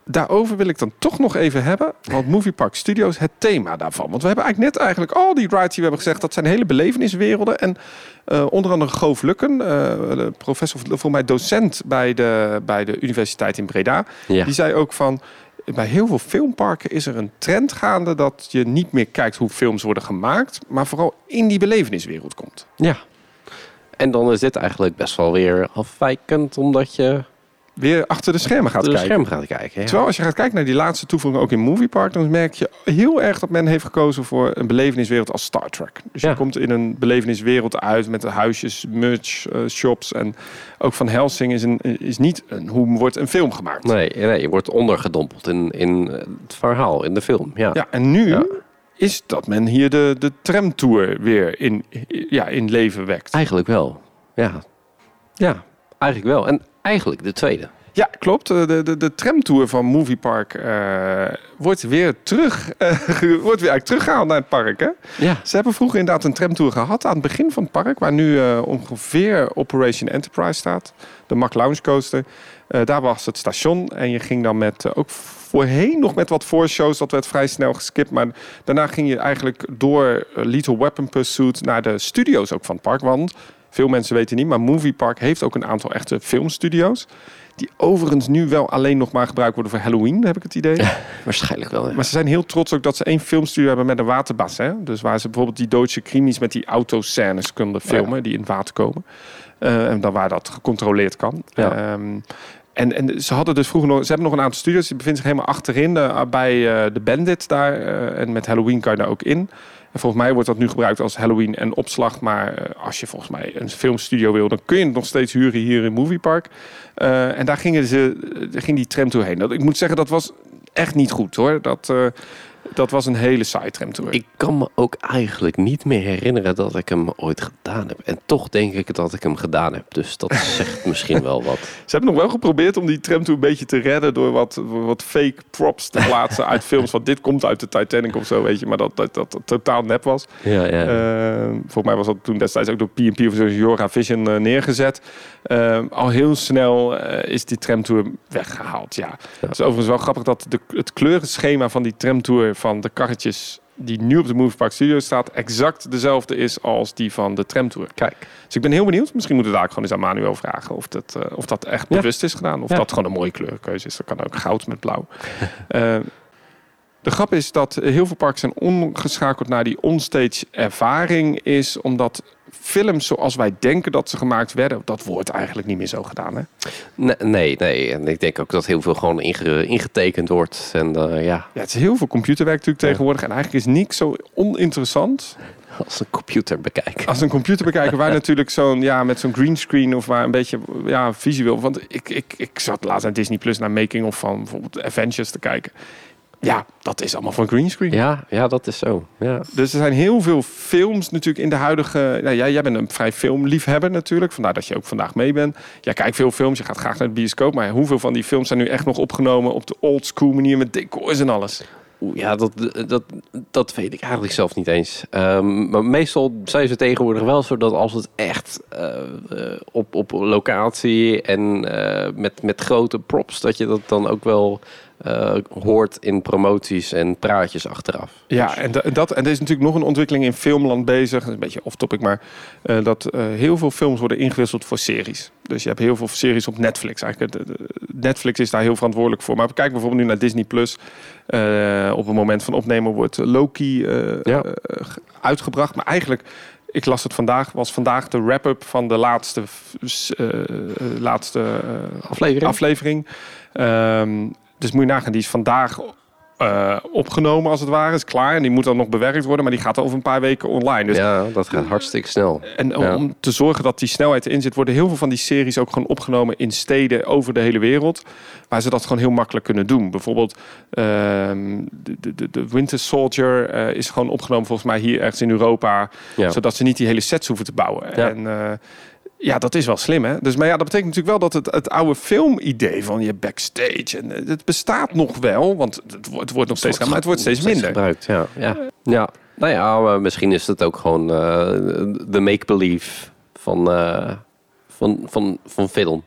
Daarover wil ik dan toch nog even hebben. Want Movie Park Studios, het thema daarvan. Want we hebben eigenlijk net eigenlijk al die rides die we hebben gezegd... dat zijn hele beleveniswerelden. En eh, onder andere Goof Lukken, eh, professor, voor mij docent... Bij de, bij de Universiteit in Breda. Ja. Die zei ook van... Bij heel veel filmparken is er een trend gaande... dat je niet meer kijkt hoe films worden gemaakt... maar vooral in die beleveniswereld komt. Ja. En dan is dit eigenlijk best wel weer afwijkend, omdat je Weer achter de schermen gaat de kijken. scherm gaat kijken. Ja. Terwijl als je gaat kijken naar die laatste toevoeging ook in Movie Park, dan merk je heel erg dat men heeft gekozen voor een beleveniswereld als Star Trek. Dus Ja. je komt in een beleveniswereld uit met de huisjes, merch, eh, shops en ook van Helsing is, een, is niet een, hoe wordt een film gemaakt. Nee, nee, je wordt ondergedompeld in, in het verhaal, in de film. Ja. Ja, en nu Ja. is dat men hier de, de tramtour weer in, ja, in leven wekt. Eigenlijk wel. Ja. ja, eigenlijk wel. En eigenlijk de tweede. Ja, klopt. Eh, De, de, de tramtour van Movie Park eh, wordt weer terug, eh, [laughs] wordt weer eigenlijk teruggehaald naar het park. Hè? Ja. Ze hebben vroeger inderdaad een tramtour gehad aan het begin van het park, waar nu ongeveer Operation Enterprise staat, de Mack Lounge Coaster. Daar was het station en je ging dan met, ook voorheen nog met wat voorshows, dat werd vrij snel geskipt. Maar daarna ging je eigenlijk door Lethal Weapon Pursuit naar de studio's ook van het park. Want veel mensen weten niet, maar Movie Park heeft ook een aantal echte filmstudio's. Die overigens nu wel alleen nog maar gebruikt worden voor Halloween, heb ik het idee. Waarschijnlijk wel. Ja. Maar ze zijn heel trots ook dat ze één filmstudio hebben met een waterbassin. Dus waar ze bijvoorbeeld die Duitse krimis met die autoscènes kunnen filmen die in het water komen. Eh, en dan waar dat gecontroleerd kan. Ja. Ehm, en, en ze hadden dus vroeger nog, ze hebben nog een aantal studios. Die bevinden zich helemaal achterin eh, bij eh, de Bandit daar. en met Halloween kan je daar ook in. En volgens mij wordt dat nu gebruikt als Halloween en opslag. Maar eh, als je volgens mij een filmstudio wil, dan kun je het nog steeds huren hier in Movie Park. Eh, en daar gingen ze, eh, ging die tram toe heen. Dat, ik moet zeggen, dat was echt niet goed hoor. Dat, dat was een hele saai tramtour. Ik kan me ook eigenlijk niet meer herinneren dat ik hem ooit gedaan heb. En toch denk ik dat ik hem gedaan heb. Dus dat [laughs] zegt misschien wel wat. Ze hebben nog wel geprobeerd om die tramtour een beetje te redden door wat, wat fake props te plaatsen uit films. Want dit komt uit de Titanic of zo, weet je. Maar dat dat, dat, totaal nep was. Ja, ja. Eh, volgens mij was dat toen destijds ook door P&P of zo, Jora Vision eh, neergezet. Eh, al heel snel is die tramtour weggehaald. Ja. Het is overigens wel grappig dat de, het kleurenschema van die tramtour van de karretjes die nu op de Movie Park Studio staat, exact dezelfde is als die van de tramtour. Kijk. Dus ik ben heel benieuwd. Misschien moeten we daar ook gewoon eens aan Manuel vragen of dat, eh, of dat echt Ja. bewust is gedaan. Of Ja. dat gewoon een mooie kleurenkeuze is. Dat kan ook goud met blauw. [laughs] Eh, de grap is dat heel veel parken zijn omgeschakeld naar die onstage ervaring is omdat films zoals wij denken dat ze gemaakt werden, dat wordt eigenlijk niet meer zo gedaan. Hè? Nee, nee, nee. En ik denk ook dat heel veel gewoon inge- ingetekend wordt. En eh, ja, Ja, het is heel veel computerwerk natuurlijk Ja. tegenwoordig en eigenlijk is niks zo oninteressant als een computer bekijken. als een computer bekijken waar [laughs] natuurlijk zo'n ja met zo'n greenscreen of waar een beetje ja visueel. Want ik, ik, ik zat laatst naar Disney Plus naar making of van bijvoorbeeld Avengers te kijken. Ja, dat is allemaal van greenscreen. Ja, ja, dat is zo. Ja. Dus er zijn heel veel films natuurlijk in de huidige... Nou, ja, jij bent een vrij filmliefhebber natuurlijk. Vandaar dat je ook vandaag mee bent. Jij kijkt veel films, je gaat graag naar de bioscoop. Maar hoeveel van die films zijn nu echt nog opgenomen... op de old school manier met decors en alles? Oeh, Ja, dat, dat, dat weet ik eigenlijk zelf niet eens. Ehm, maar meestal zijn ze tegenwoordig wel zo dat als het echt eh, eh, op, op locatie en eh, met, met grote props, dat je dat dan ook wel eh, hoort in promoties en praatjes achteraf. Ja, en, da- dat, en er is natuurlijk nog een ontwikkeling in filmland bezig. Dat is een beetje off-topic, maar eh, dat eh, heel veel films worden ingewisseld voor series. Dus je hebt heel veel series op Netflix. Eigenlijk, Netflix is daar heel verantwoordelijk voor. Maar kijk bijvoorbeeld nu naar Disney Plus. Op het moment van opnemen wordt Loki Ja. uitgebracht. Maar eigenlijk, ik las het vandaag, was vandaag de wrap-up van de laatste, laatste Aflevering? aflevering. Ehm, dus moet je nagaan, die is vandaag eh, opgenomen als het ware, is klaar. En die moet dan nog bewerkt worden, maar die gaat over een paar weken online. Dus ja, dat gaat hartstikke snel. en om, Ja. te zorgen dat die snelheid erin zit, worden heel veel van die series ook gewoon opgenomen in steden over de hele wereld. Waar ze dat gewoon heel makkelijk kunnen doen. Bijvoorbeeld ehm, de, de, de- Winter Soldier eh, is gewoon opgenomen volgens mij hier ergens in Europa. Ja. Zodat ze niet die hele sets hoeven te bouwen. Ja. En eh, ja, dat is wel slim hè. Dus, maar ja, dat betekent natuurlijk wel dat het, het oude filmidee van je backstage. En eh, het bestaat nog wel, want het, wordt- het wordt nog steeds maar het wordt steeds minder. gebruikt. Ja, ja. ja. Nou ja, maar misschien is het ook gewoon eh, de make-believe van, eh, van, van, van film.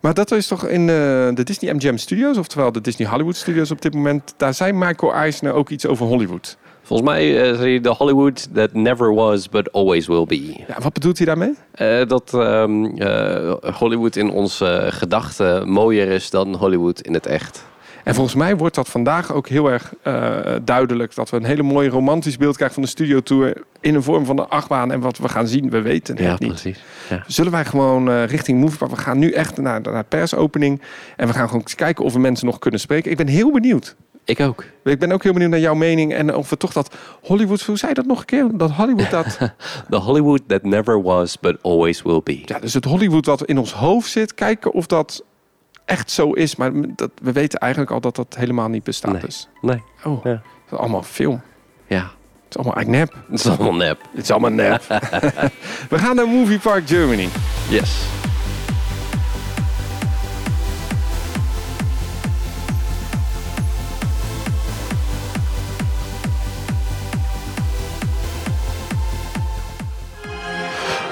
Maar dat is toch in eh, de Disney MGM Studios, oftewel de Disney Hollywood Studios op dit moment. Daar zei Michael Eisner ook iets over Hollywood. Volgens mij uh, zei hij de Hollywood that never was, but always will be. Ja, wat bedoelt hij daarmee? Uh, dat um, uh, Hollywood in onze gedachten mooier is dan Hollywood in het echt. En volgens mij wordt dat vandaag ook heel erg eh, duidelijk. Dat we een hele mooie romantisch beeld krijgen van de Studio Tour. In een vorm van een achtbaan. En wat we gaan zien, we weten het Ja, niet. precies. Ja. Zullen wij gewoon eh, richting Moviepark? We gaan nu echt naar, naar persopening. En we gaan gewoon kijken of we mensen nog kunnen spreken. Ik ben heel benieuwd. Ik ook. Ik ben ook heel benieuwd naar jouw mening. En of we toch dat Hollywood... Hoe zei je dat nog een keer? Dat Hollywood dat... [laughs] The Hollywood that never was, but always will be. ja, dus het Hollywood wat in ons hoofd zit. Kijken of dat echt zo is. Maar dat, we weten eigenlijk al dat dat helemaal niet bestaat. Nee. Dus. Nee. Oh, Ja. het is allemaal film. Ja, Het is allemaal nep. het is allemaal nep. Het is allemaal nep. [laughs] we gaan naar Movie Park Germany. Yes.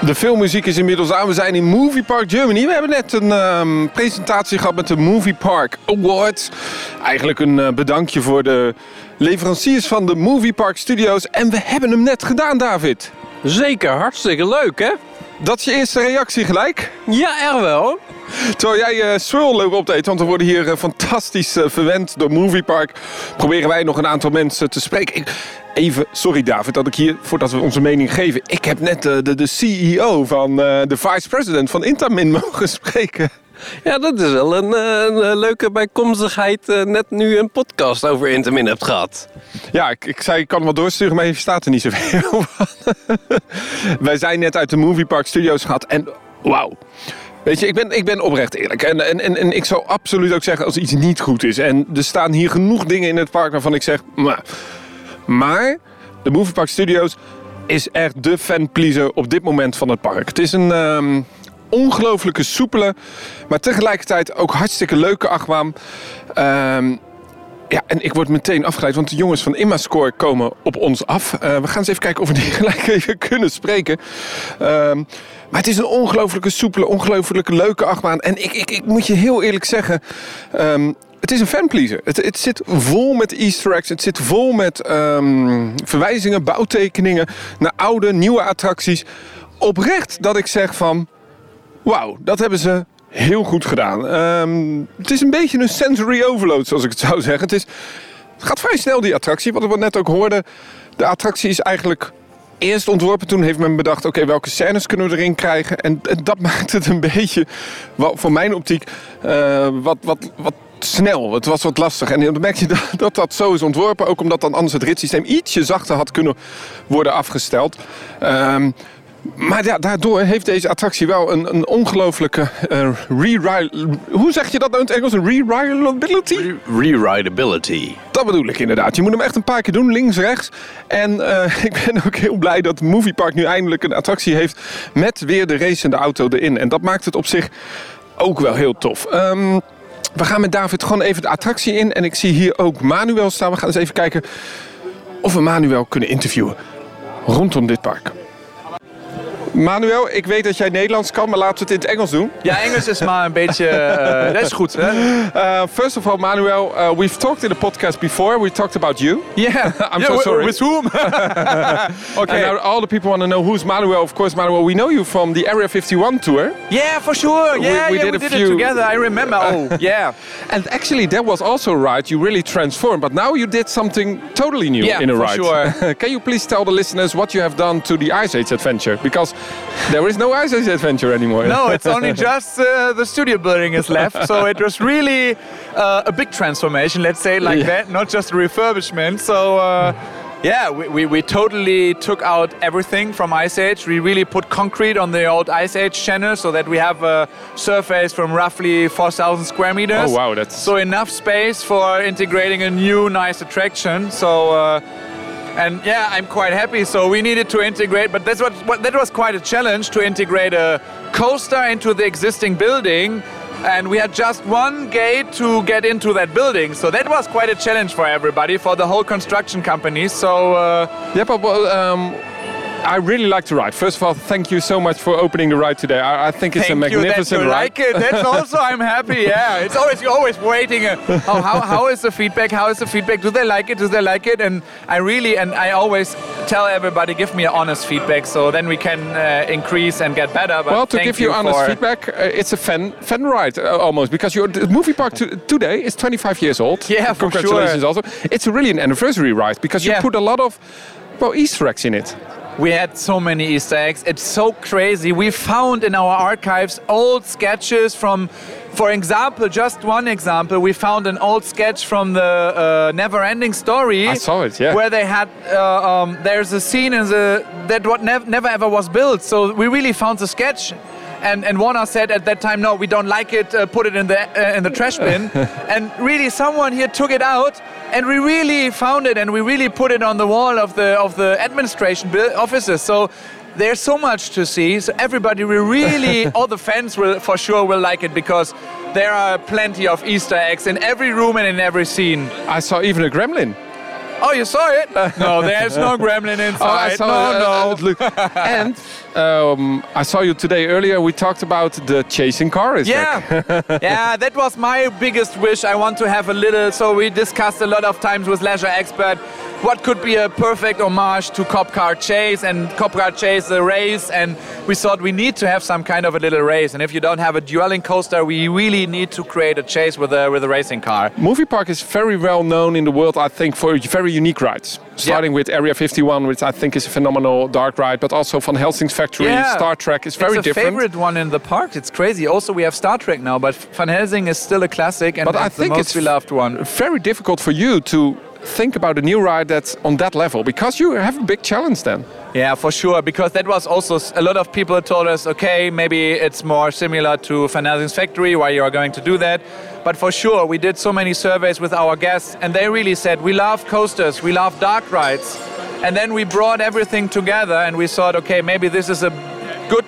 De filmmuziek is inmiddels aan. We zijn in Movie Park Germany. We hebben net een ehm, presentatie gehad met de Movie Park Awards. Eigenlijk een eh, bedankje voor de leveranciers van de Movie Park Studios. En we hebben hem net gedaan, David. Zeker, hartstikke leuk hè? Dat is je eerste reactie gelijk. Ja, er wel. Terwijl jij eh Swirl leuk opdeed, want we worden hier eh, fantastisch eh, verwend door Movie Park. Proberen wij nog een aantal mensen te spreken. Ik, even, sorry David, dat ik hier, voordat we onze mening geven. Ik heb net de, de CEO van de vice president van Intamin [laughs] mogen spreken. Ja, dat is wel een, eh, een, eh, leuke bijkomstigheid. eh, net nu een podcast over Intermin hebt gehad. Ja, ik, ik zei, ik kan wel doorsturen, maar hier staat er niet zoveel [laughs] van. Wij zijn net uit de Movie Park Studios gehad en wauw. Weet je, ik ben, ik ben oprecht eerlijk. En, en, en, en ik zou absoluut ook zeggen als iets niet goed is. En er staan hier genoeg dingen in het park waarvan ik zeg... Maar, maar de Movie Park Studios is echt de fanpleaser op dit moment van het park. Het is een ehm, ongelooflijke soepele, maar tegelijkertijd ook hartstikke leuke achtbaan. Ehm, ja, en ik word meteen afgeleid, want de jongens van Immascore komen op ons af. Eh, we gaan eens even kijken of we die [laughs] gelijk even kunnen spreken. Ehm, maar het is een ongelooflijke soepele, ongelooflijke leuke achtbaan. En ik, ik, ik moet je heel eerlijk zeggen, ehm, het is een fanpleaser. Het, het zit vol met easter eggs. Het zit vol met verwijzingen, bouwtekeningen naar oude, nieuwe attracties. Oprecht dat ik zeg van, wauw, dat hebben ze heel goed gedaan. Ehm, het is een beetje een sensory overload, zoals ik het zou zeggen. Het, is, gaat vrij snel, die attractie. Wat we net ook hoorden, de attractie is eigenlijk eerst ontworpen. Toen heeft men bedacht, oké, welke scènes kunnen we erin krijgen? En, dat [laughs] maakt het een beetje, voor mijn optiek, eh, wat, wat, wat snel. Het was wat lastig. En dan merk je [laughs] dat, dat zo is ontworpen. Ook omdat dan anders het ritssysteem ietsje zachter had kunnen worden afgesteld. Ehm, maar ja, daardoor heeft deze attractie wel een, een ongelooflijke uh, re Hoe zeg je dat nou in het Engels? Een re-rileability? Reridability. Dat bedoel ik inderdaad. Je moet hem echt een paar keer doen, links, rechts. En eh, [laughs] ik ben ook heel blij dat Movie Park nu eindelijk een attractie heeft met weer de racende auto erin. En dat maakt het op zich ook wel heel tof. Ehm, we gaan met David gewoon even de attractie in. En ik zie hier ook Manuel staan. We gaan eens even kijken of we Manuel kunnen interviewen rondom dit park. Manuel, ik weet dat jij Nederlands kan, maar laten we het in het Engels doen. Ja, Engels is maar een beetje. eh, [laughs] dat is goed. Hè? Uh, first of all, Manuel, uh, we've talked in the podcast before. We talked about you. [laughs] Yeah, I'm Yeah, so sorry. With whom? [laughs] And okay. now all the people want to know who's Manuel. Of course, Manuel, we know you from the Area 51 tour. yeah, for sure. Yeah, we yeah, did we a did few- it together. I remember. Oh, yeah. And actually, that was also a ride. You really transformed. But now you did something totally new Yeah, in a for ride. sure. Can you please tell the listeners what you have done to the Ice Age adventure? Because there is no Ice Age adventure anymore. No, it's [laughs] only just uh, the studio building is left. So it was really uh, a big transformation, let's say like Yeah. that, not just a refurbishment. So. Uh, yeah, we, we, we totally took out everything from Ice Age. We really put concrete on the old Ice Age channel so that we have a surface from roughly 4,000 square meters. Oh, wow, that's- So enough space for integrating a new nice attraction. So uh, and yeah, I'm quite happy. So we needed to integrate, but that's what, what that was quite a challenge to integrate a coaster into the existing building. And we had just one gate to get into that building, so that was quite a challenge for everybody, for the whole construction company. So uh, Yeah, but well, um, I really like to ride. First of all, thank you so much for opening the ride today. I, I think it's Thank a magnificent you that you ride. like it. That's [laughs] also I'm happy. Yeah, it's always you're always waiting. Uh, how, how, how is the feedback? How is the feedback? Do they like it? Do they like it? And I really and I always tell everybody give me honest feedback so then we can uh, increase and get better. But Well, to give you, honest feedback, uh, it's a fan fan ride uh, almost because your the movie park to, today is 25 years old. Yeah, for congratulations. sure. Also, it's really an anniversary ride because you Yeah. put a lot of well Easter eggs in it. We had so many Easter eggs. It's so crazy. We found in our archives old sketches from, for example, just one example, we found an old sketch from the uh, Never Ending Story. I saw it, yeah. Where they had, uh, um, there's a scene in the, that what nev- never ever was built. So we really found the sketch. And, and Warner said at that time, no, we don't like it. Uh, put it in the uh, in the trash bin. [laughs] and really, someone here took it out, and we really found it, and we really put it on the wall of the of the administration offices. So there's so much to see. So everybody will really, [laughs] all the fans will for sure will like it because there are plenty of Easter eggs in every room and in every scene. I saw even a gremlin. Oh, you saw it? [laughs] no, there's no gremlin inside. Oh, I saw no, uh, no. uh, [laughs] and um, I saw you today earlier. We talked about the chasing car. Is Yeah, yeah, [laughs] that was my biggest wish. I want to have a little. So we discussed a lot of times with Leisure Expert what could be a perfect homage to Cop Car Chase and Cop Car Chase the race, and we thought we need to have some kind of a little race. And if you don't have a dueling coaster, we really need to create a chase with a with a racing car. Movie Park is very well known in the world, I think, for very unique rides. Starting with Area 51, which I think is a phenomenal dark ride, but also Van Helsing's Factory, Yeah. Star Trek is very it's a different. favorite one in the park. It's crazy. Also, we have Star Trek now, but Van Helsing is still a classic and But I it's the most it's we loved one. Very difficult for you to think about a new ride that's on that level because you have a big challenge then. Yeah, for sure. Because that was also a lot of people told us, okay, maybe it's more similar to Van Factory, why you are going to do that. But for sure, we did so many surveys with our guests, and they really said, we love coasters, we love dark rides. And then we brought everything together, and we thought, okay, maybe this is a good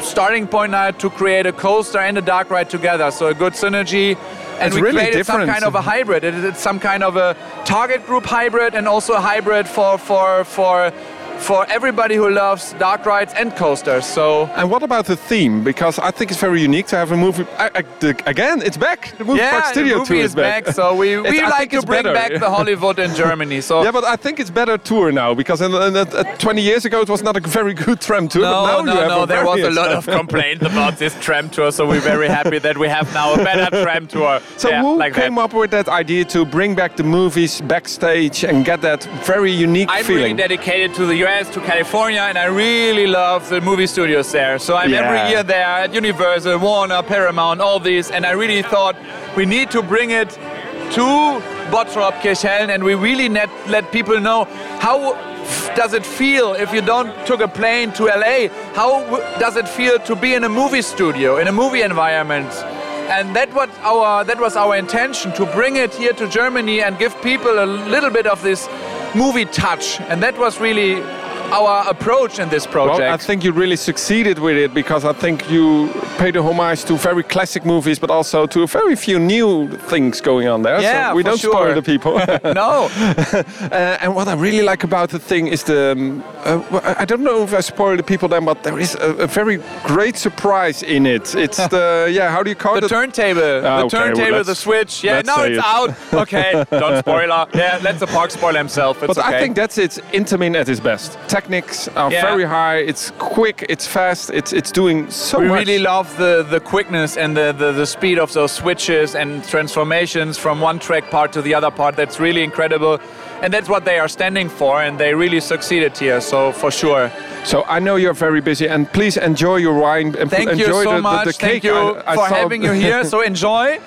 starting point now to create a coaster and a dark ride together. So a good synergy. And It's we really created some kind of a hybrid. It It's some kind of a target group hybrid and also a hybrid for for for for everybody who loves dark rides and coasters. So And what about the theme? Because I think it's very unique to have a movie. I, I, the, again, it's back. The movie yeah, park studio the movie tour is back. So we, [laughs] we like to bring better. back the Hollywood in Germany. So [laughs] Yeah, but I think it's better tour now because in, in, uh, 20 years ago it was not a very good tram tour. but No, you no, no. There was a lot of [laughs] complaints about this tram tour, so we're very happy that we have now a better tram tour. So Yeah, who like came that. up with that idea to bring back the movies backstage and get that very unique I'm feeling? really dedicated to the US, to California, and I really love the movie studios there. So I'm every year there at Universal, Warner, Paramount, all these, and I really thought we need to bring it to Bottrop, Kirchhellen, and we really net, let people know how does it feel if you don't took a plane to LA? How w- does it feel to be in a movie studio, in a movie environment? And that what our that was our intention to bring it here to Germany and give people a little bit of this movie touch. And that was really our approach in this project. Well, I think you really succeeded with it because I think you paid a homage to very classic movies, but also to a very few new things going on there. Yeah, so we don't sure. spoil the people. [laughs] no, [laughs] Uh, and what I really like about the thing is the. Um, uh, I- don't know if I spoil the people then, but there is a, a very great surprise in it. It's [laughs] the yeah. How do you call it? the it? turntable, Ah, the okay, turntable, let's- the switch. Yeah, now it's it. out. Okay, don't spoiler. Yeah, let the park spoil himself. It's But okay. I think that's it's Intamin at its best. Techniques are Yeah. very high. It's quick. It's fast. It's it's doing so we much. really love the, the quickness and the, the, the speed of those switches and transformations from one track part to the other part. That's really incredible. And that's what they are standing for, and they really succeeded here, so for sure. So I know you're very busy, and please enjoy your wine and Thank enjoy you so the, the, much. the Thank you I- I for having you here. [laughs] So enjoy.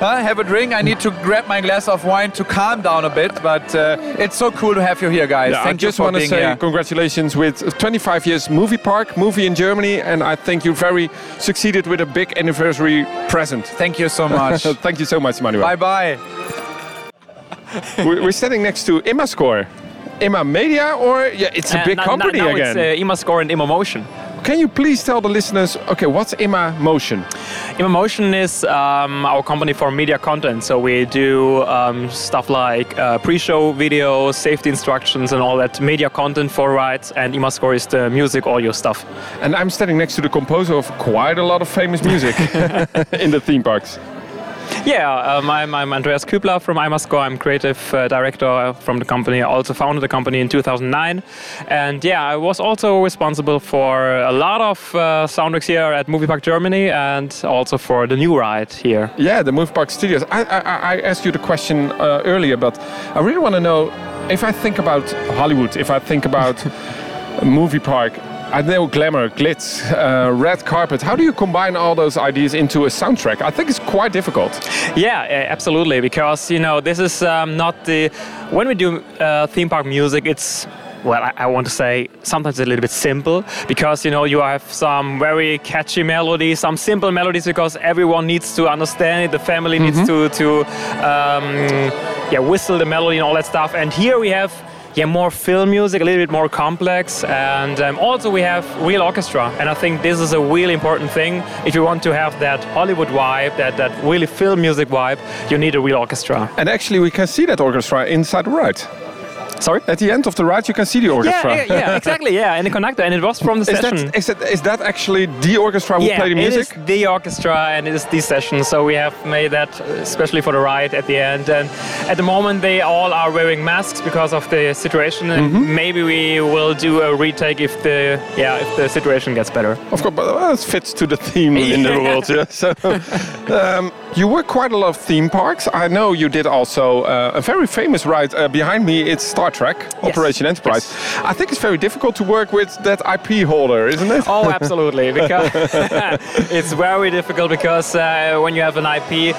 Uh, have a drink. I need to grab my glass of wine to calm down a bit, but uh, it's so cool to have you here, guys. Yeah, Thank I just want to say here. congratulations with 25 years movie park, movie in Germany, and I think you very succeeded with a big anniversary present. Thank you so much. [laughs] Thank you so much, Manuel. bye bye. [laughs] We- We're standing next to ImmaScore. Imma Media, or yeah, it's a Uh, big now- company now, again. Now it's uh, ImaScore and ImaMotion. Can you please tell the listeners, okay, what's Imma Motion? Emotion is um, our company for media content. So we do um, stuff like uh, pre-show videos, safety instructions, and all that media content for rides. And Imascore is the music audio stuff. And I'm standing next to the composer of quite a lot of famous music [laughs] in the theme parks. Yeah, um, I'm, I'm Andreas Kübler from Imascore. I'm creative uh, director from the company. I also founded the company in 2009. And yeah, I was also responsible for a lot of uh, soundtracks here at Movie Park Germany and also for the new ride here. Yeah, the Move Park Studios. I, I, I asked you the question uh, earlier, but I really want to know if I think about Hollywood, if I think about [laughs] movie park, I know glamour, glitz, uh, red carpet. How do you combine all those ideas into a soundtrack? I think it's quite difficult. Yeah, absolutely. Because you know, this is um, not the when we do uh, theme park music, it's well, I, I want to say sometimes a little bit simple because you know you have some very catchy melodies, some simple melodies because everyone needs to understand it. The family needs to to um, yeah whistle the melody and all that stuff. And here we have yeah more film music, a little bit more complex, and um, also we have real orchestra. And I think this is a really important thing if you want to have that Hollywood vibe, that that really film music vibe. You need a real orchestra. And actually, we can see that orchestra inside ride. Sorry. At the end of the ride, you can see the orchestra. Yeah, yeah, [laughs] exactly. Yeah, in the conductor, and it was from the Is session. that, is, that, is that actually the orchestra who yeah, play the music? it is the orchestra and it is the session. So we have made that especially for the ride at the end. And at the moment, they all are wearing masks because of the situation. And Mm-hmm. maybe we will do a retake if the yeah if the situation gets better. Of course, but uh, it fits to the theme [laughs] in the world. Yeah. So, [laughs] um, you work quite a lot of theme parks. I know you did also uh, a very famous ride uh, behind me. It's Star Trek Operation Enterprise. I think it's very difficult to work with that IP holder, isn't it? Oh, [laughs] absolutely. Because [laughs] it's very difficult because uh, when you have an IP,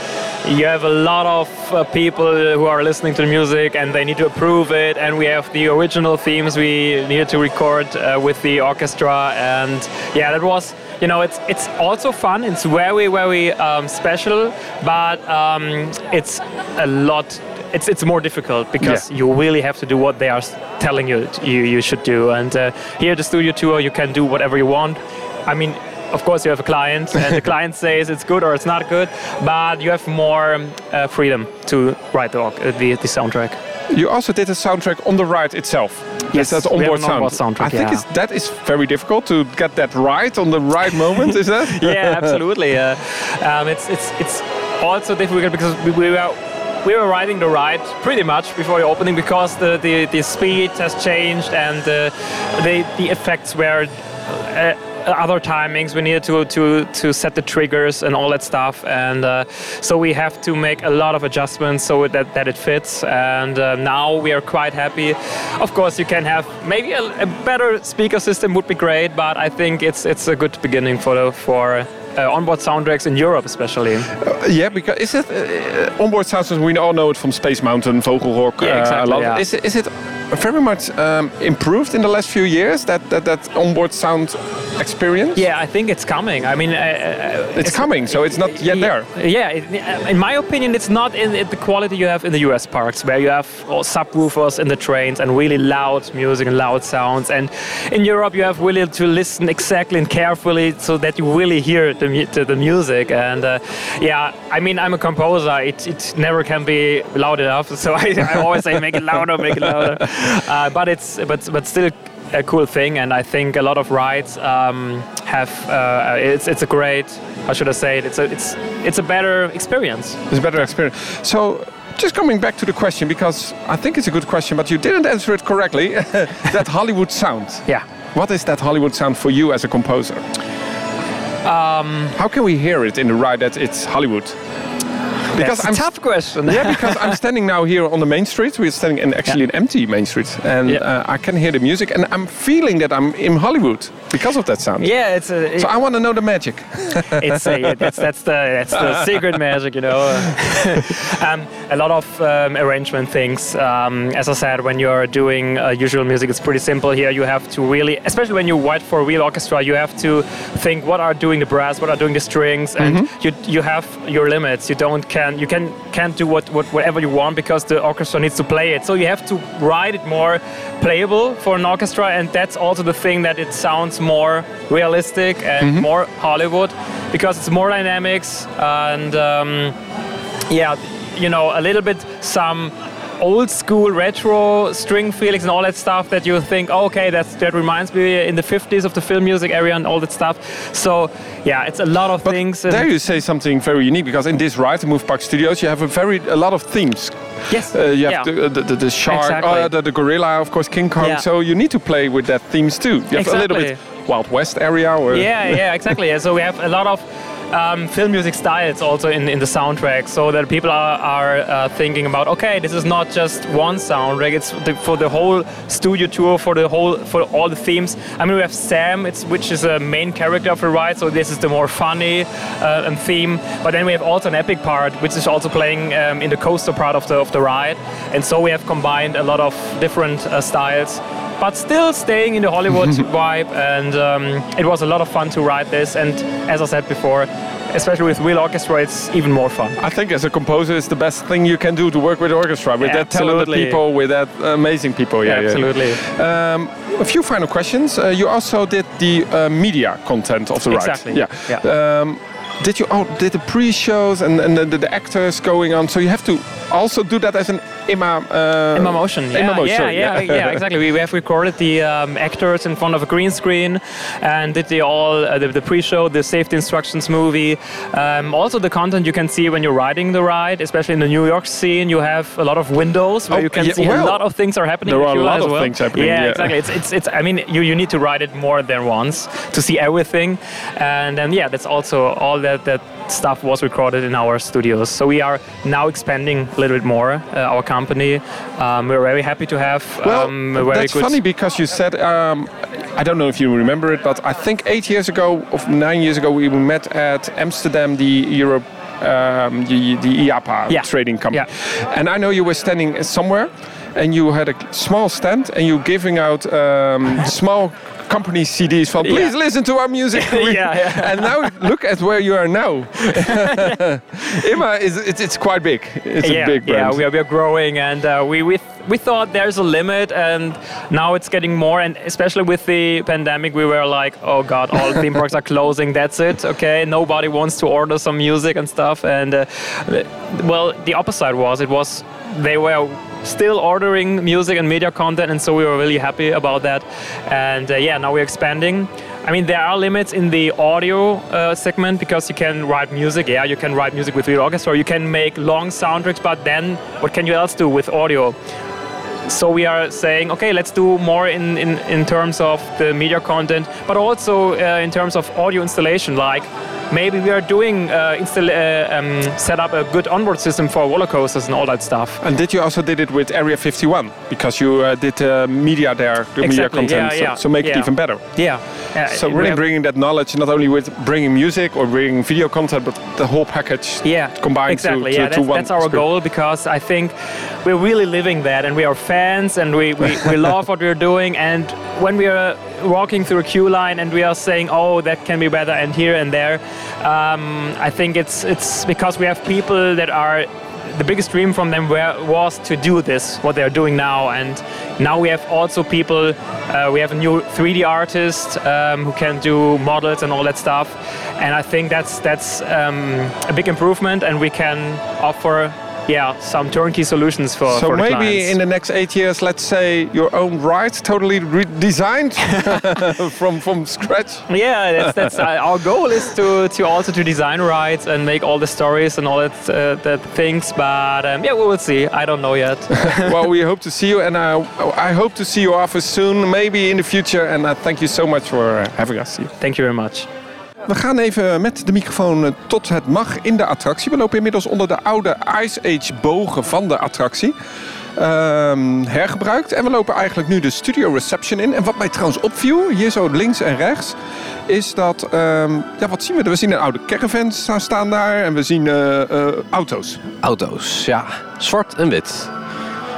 you have a lot of uh, people who are listening to the music and they need to approve it. And we have the original themes we needed to record uh, with the orchestra. And yeah, that was. You know, it's it's also fun. It's very very um, special, but um, it's a lot it's it's more difficult because Yeah. you really have to do what they are telling you you, you should do. And uh, here at the studio tour, you can do whatever you want. I mean, of course, you have a client, [laughs] and the client says it's good or it's not good, but you have more um, uh, freedom to write the, uh, the the soundtrack. You also did a soundtrack on the ride itself. Yes, that's onboard sound. onboard soundtrack, I think yeah. it's, that is very difficult to get that right on the right moment. Is that? [laughs] yeah, absolutely. [laughs] Uh, um, it's it's it's also difficult because we, we were we were riding the ride pretty much before the opening because the the, the speed has changed and uh, the the effects were. Uh, other timings. We needed to, to to set the triggers and all that stuff. And uh, so we have to make a lot of adjustments so that, that it fits. And uh, now we are quite happy. Of course you can have maybe a, a better speaker system would be great but I think it's it's a good beginning for the, for uh, onboard soundtracks in Europe especially Yeah, because is it uh, onboard soundtracks? We all know it from Space Mountain, Vogelrock. Yeah, uh, exactly, yeah. Is, it- is it very much um, improved in the last few years? That that, that onboard sound experience? yeah I think it's coming I mean uh, uh, it's, coming, so it's not yet there. Yeah, in my opinion, it's not in, in the quality you have in the US parks, where you have subwoofers in the trains and really loud music and loud sounds. And in Europe, you have really to listen exactly and carefully so that you really hear the, the music. And uh, yeah, I mean, I'm a composer. It, it never can be loud enough, so [laughs] I, I always say make it louder, make it louder. Uh, but it's but but still a cool thing, and I think a lot of rides um, have. Uh, it's it's a great. How should I say it? It's a it's it's a better experience. It's a better experience. So. Just coming back to the question, because I think it's a good question, but you didn't answer it correctly. [laughs] that Hollywood sound. Yeah. What is that Hollywood sound for you as a composer? Um, How can we hear it in the ride that it's Hollywood? That's a tough question. yeah, because I'm standing now here on the main street. We're standing in actually an empty main street, and Yeah. uh, I can hear the music, and I'm feeling that I'm in Hollywood because of that sound. Yeah, it's a, So I want to know the magic. [laughs] it's a, that's that's the that's the [laughs] secret magic, you know. [laughs] um, a lot of um, arrangement things. Um, as I said, when you're doing uh, usual music, it's pretty simple. Here, you have to really, especially when you write for a real orchestra, you have to think what are doing the brass, what are doing the strings, and you you have your limits. You don't can you can can't do what, what whatever you want because the orchestra needs to play it. So you have to write it more playable for an orchestra, and that's also the thing that it sounds more realistic and more Hollywood because it's more dynamics and um, yeah, you know, a little bit some old school retro string feelings and all that stuff that you think, oh, okay, that's, that reminds me in the 50s of the film music area and all that stuff. So yeah, it's a lot of But things. there you say something very unique because in this ride, the Move Park Studios, you have a very a lot of themes. yes, Uh, you have yeah. the, the, the, the shark, Exactly. uh, the, the gorilla, of course, King Kong. Yeah. So you need to play with that themes too. You have a little bit Wild West area. Or yeah, yeah, exactly. Yeah. So we have a lot of um, film music styles also in, in the soundtrack, so that people are, are uh, thinking about, okay, this is not just one soundtrack; it's the, for the whole studio tour, for the whole, for all the themes. I mean, we have Sam, which is a main character of the ride, so this is the more funny uh, um, theme. But then we have also an epic part, which is also playing um, in the coaster part of the of the ride, and so we have combined a lot of different uh, styles but still staying in the Hollywood [laughs] vibe. And um, it was a lot of fun to write this. And as I said before, especially with real orchestra, it's even more fun. I think as a composer, it's the best thing you can do to work with orchestra, with that talented people, with that amazing people. Yeah, yeah, yeah. absolutely. Um, a few final questions. Uh, you also did the uh, media content of the ride. Exactly, Yeah. Um, did you oh, did the pre-shows and, and the, the actors going on? So you have to also do that as an Imma uh, Imma Motion, yeah, Imma Motion, yeah, yeah, yeah. yeah, exactly. We, we have recorded the um, actors in front of a green screen and did the all uh, the, the pre-show, the safety instructions movie. Um, also, the content you can see when you're riding the ride, especially in the New York scene, you have a lot of windows where Oh, you can yeah, see well, a lot of things are happening. there are a lot of well. things happening, Yeah, yeah. exactly. It's, it's, it's. I mean, you, you need to ride it more than once to see everything, and then yeah, that's also all that that stuff was recorded in our studios. So we are now expanding a little bit more uh, our company. Um, we're very happy to have Well, um, a very that's funny because you said um, I don't know if you remember it, but I think eight years ago, or nine years ago, we met at Amsterdam, the Europe, um, the, the IAPA Yeah. trading company, Yeah. and I know you were standing somewhere, and you had a small stand, and you giving out um, small company CDs from please Yeah. listen to our music. [laughs] Yeah, yeah. [laughs] and now look at where you are now. [laughs] Imma is it's, it's quite big. It's yeah, a big brand. yeah, we are, we are growing, and uh, we we we thought there's a limit, and now it's getting more. And especially with the pandemic, we were like, oh god, all theme parks are closing. That's it. Okay, nobody wants to order some music and stuff. And uh, well, the opposite was it was they were still ordering music and media content, and so we were really happy about that. And uh, yeah, now we're expanding. I mean, there are limits in the audio uh, segment because you can write music. Yeah, you can write music with real orchestra. You can make long soundtracks, but then what can you else do with audio? So we are saying, okay, let's do more in, in, in terms of the media content, but also uh, in terms of audio installation. Like maybe we are doing uh, install, uh, um, set up a good onboard system for roller coasters and all that stuff. And did you also did it with Area 51 because you uh, did uh, media there, the media content, yeah, so, yeah, so make it even better. Yeah. So really bringing that knowledge not only with bringing music or bringing video content, but the whole package yeah combined exactly to, to, yeah that's, one. that's our goal because i think we're really living that and we are fans and we, we, we [laughs] love what we're doing and when we are walking through a queue line and we are saying oh that can be better and here and there um, i think it's it's because we have people that are the biggest dream from them were, was to do this, what they're doing now. And now we have also people, uh, we have a new 3D artist um, who can do models and all that stuff. And I think that's that's um, a big improvement, and we can offer, yeah, some turnkey solutions for, So for maybe clients. in the next eight years, let's say your own ride, totally redesigned [laughs] [laughs] from from scratch. yeah, that's, that's uh, our goal is to, to also to design rides and make all the stories and all that, uh, that things. But um, yeah, we will see. I don't know yet. [laughs] well, we hope to see you, and uh, I hope to see you office soon, maybe in the future. And uh, thank you so much for uh, having us here. Thank you very much. We gaan even met de microfoon eh, tot het mag in de attractie. We lopen inmiddels onder de oude Ice Age bogen van de attractie. Ehm, hergebruikt. En we lopen eigenlijk nu de studio reception in. En wat mij trouwens opviel, hier zo links en rechts, is dat... ehm, ja, wat zien we? We zien een oude caravan sta- staan daar en we zien eh, eh, auto's. Auto's, ja. Zwart en wit.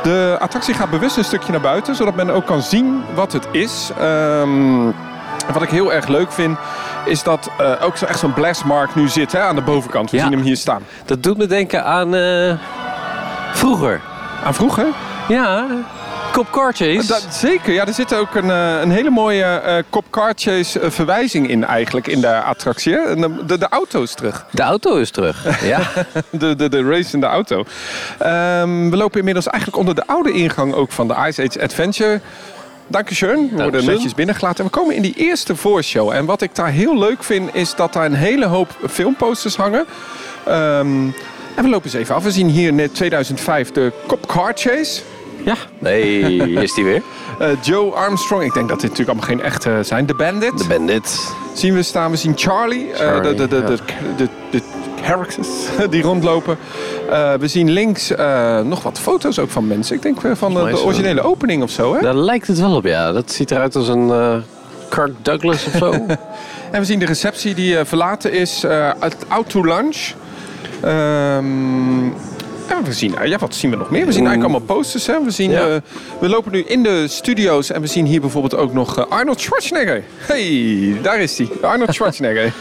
De attractie gaat bewust een stukje naar buiten, zodat men ook kan zien wat het is. Ehm, wat ik heel erg leuk vind, is dat eh, ook zo echt zo'n blastmark nu zit hè, aan de bovenkant. We Ja. zien hem hier staan. Dat doet me denken aan eh, vroeger. Aan vroeger? Ja, Cop Car Chase. Dat, zeker, ja, er zit ook een, eh, een hele mooie Cop Car Chase eh, verwijzing in eigenlijk in de attractie. de, de auto is terug. De auto is terug. [laughs] Ja. De, de, de race in de auto. Ehm, we lopen inmiddels eigenlijk onder de oude ingang ook van de Ice Age Adventure. Dankjewel. We worden Dankeschön. netjes binnengelaten. En we komen in die eerste voorshow. En wat ik daar heel leuk vind, is dat daar een hele hoop filmposters hangen. Ehm, en we lopen eens even af. We zien hier net 2005 de Cop Car Chase. ja. Nee, hier is die weer. [laughs] Eh, Joe Armstrong. Ik denk dat dit natuurlijk allemaal geen echte zijn. De Bandit. De Bandit. zien we staan. We zien Charlie. eh, Charlie, de, de, de, ja. de, de, de characters [laughs] die rondlopen. Eh, we zien links eh, nog wat foto's ook van mensen. Ik denk eh, van de, originele opening of zo. Hè? Daar lijkt het wel op, ja. Dat ziet eruit als een eh Kirk Douglas of zo. [laughs] En we zien de receptie die verlaten is. uit out to lunch. Ehm, en we zien, ja, wat zien we nog meer? We zien eigenlijk allemaal posters. Hè? We, zien, Ja. we lopen nu in de studio's en we zien hier bijvoorbeeld ook nog Arnold Schwarzenegger. Hey, daar is hij. Arnold [laughs] Schwarzenegger.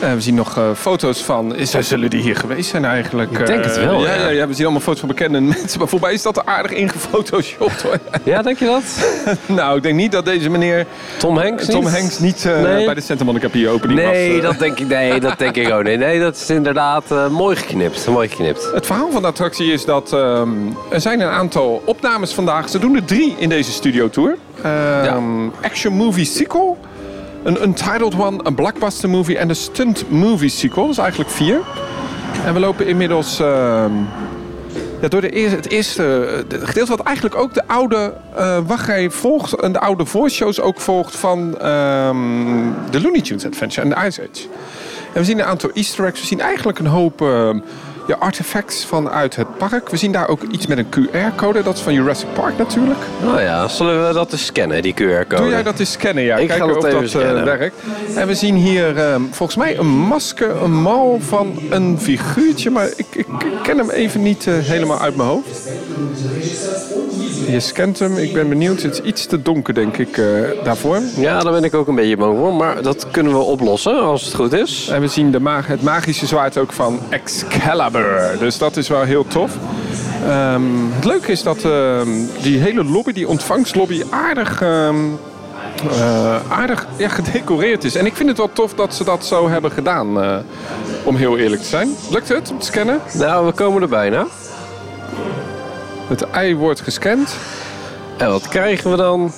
Eh, we zien nog eh, foto's van. Is, zullen die hier geweest zijn eigenlijk? Ik denk het Eh, wel, ja, ja. we zien allemaal foto's van bekende mensen. Maar voorbij is dat er aardig ingefotoshopt hoor. ja, denk je dat? [laughs] nou, ik denk niet dat deze meneer Tom Hanks Tom niet? Hanks niet Nee. bij de Pier opening was. Nee, eh. dat denk ik, nee, dat denk ik ook niet. Nee, dat is inderdaad mooi geknipt. Mooi geknipt. Het verhaal van de attractie is dat ehm, er zijn een aantal opnames vandaag. Ze doen er drie in deze studiotour. Ehm Action movie sequel, een untitled one, een blockbuster movie en een stunt movie sequel. Is eigenlijk vier. En we lopen inmiddels ehm, ja, door de eerste, het eerste gedeelte wat eigenlijk ook de oude eh wachtrij volgt en de oude voorshows ook volgt van ehm, de Looney Tunes Adventure en de Ice Age. En we zien een aantal easter eggs. We zien eigenlijk een hoop ehm, ja, artefacts vanuit het park. We zien daar ook iets met een QR-code. Dat is van Jurassic Park natuurlijk. Nou ja, zullen we dat eens scannen, die QR-code? Doe jij dat eens scannen? Ja, Ik ga kijken dat of dat eh, scannen. werkt. En we zien hier ehm, volgens mij een masker, een mal van een figuurtje. Maar ik, ik ken hem even niet eh, helemaal uit mijn hoofd. Je scant hem. Ik ben benieuwd. Het is iets te donker, denk ik, eh, daarvoor. Ja, daar ben ik ook een beetje bang voor. Maar dat kunnen we oplossen als het goed is. En we zien de ma- het magische zwaard ook van Excalibur. Dus dat is wel heel tof. Ehm, het leuke is dat ehm, die hele lobby, die ontvangstlobby, aardig, ehm, eh, aardig ja, [laughs] gedecoreerd is. En ik vind het wel tof dat ze dat zo hebben gedaan, eh, om heel eerlijk te zijn. Lukt het om te scannen? Nou, we komen er bijna. Het ei wordt gescand. En wat krijgen we dan?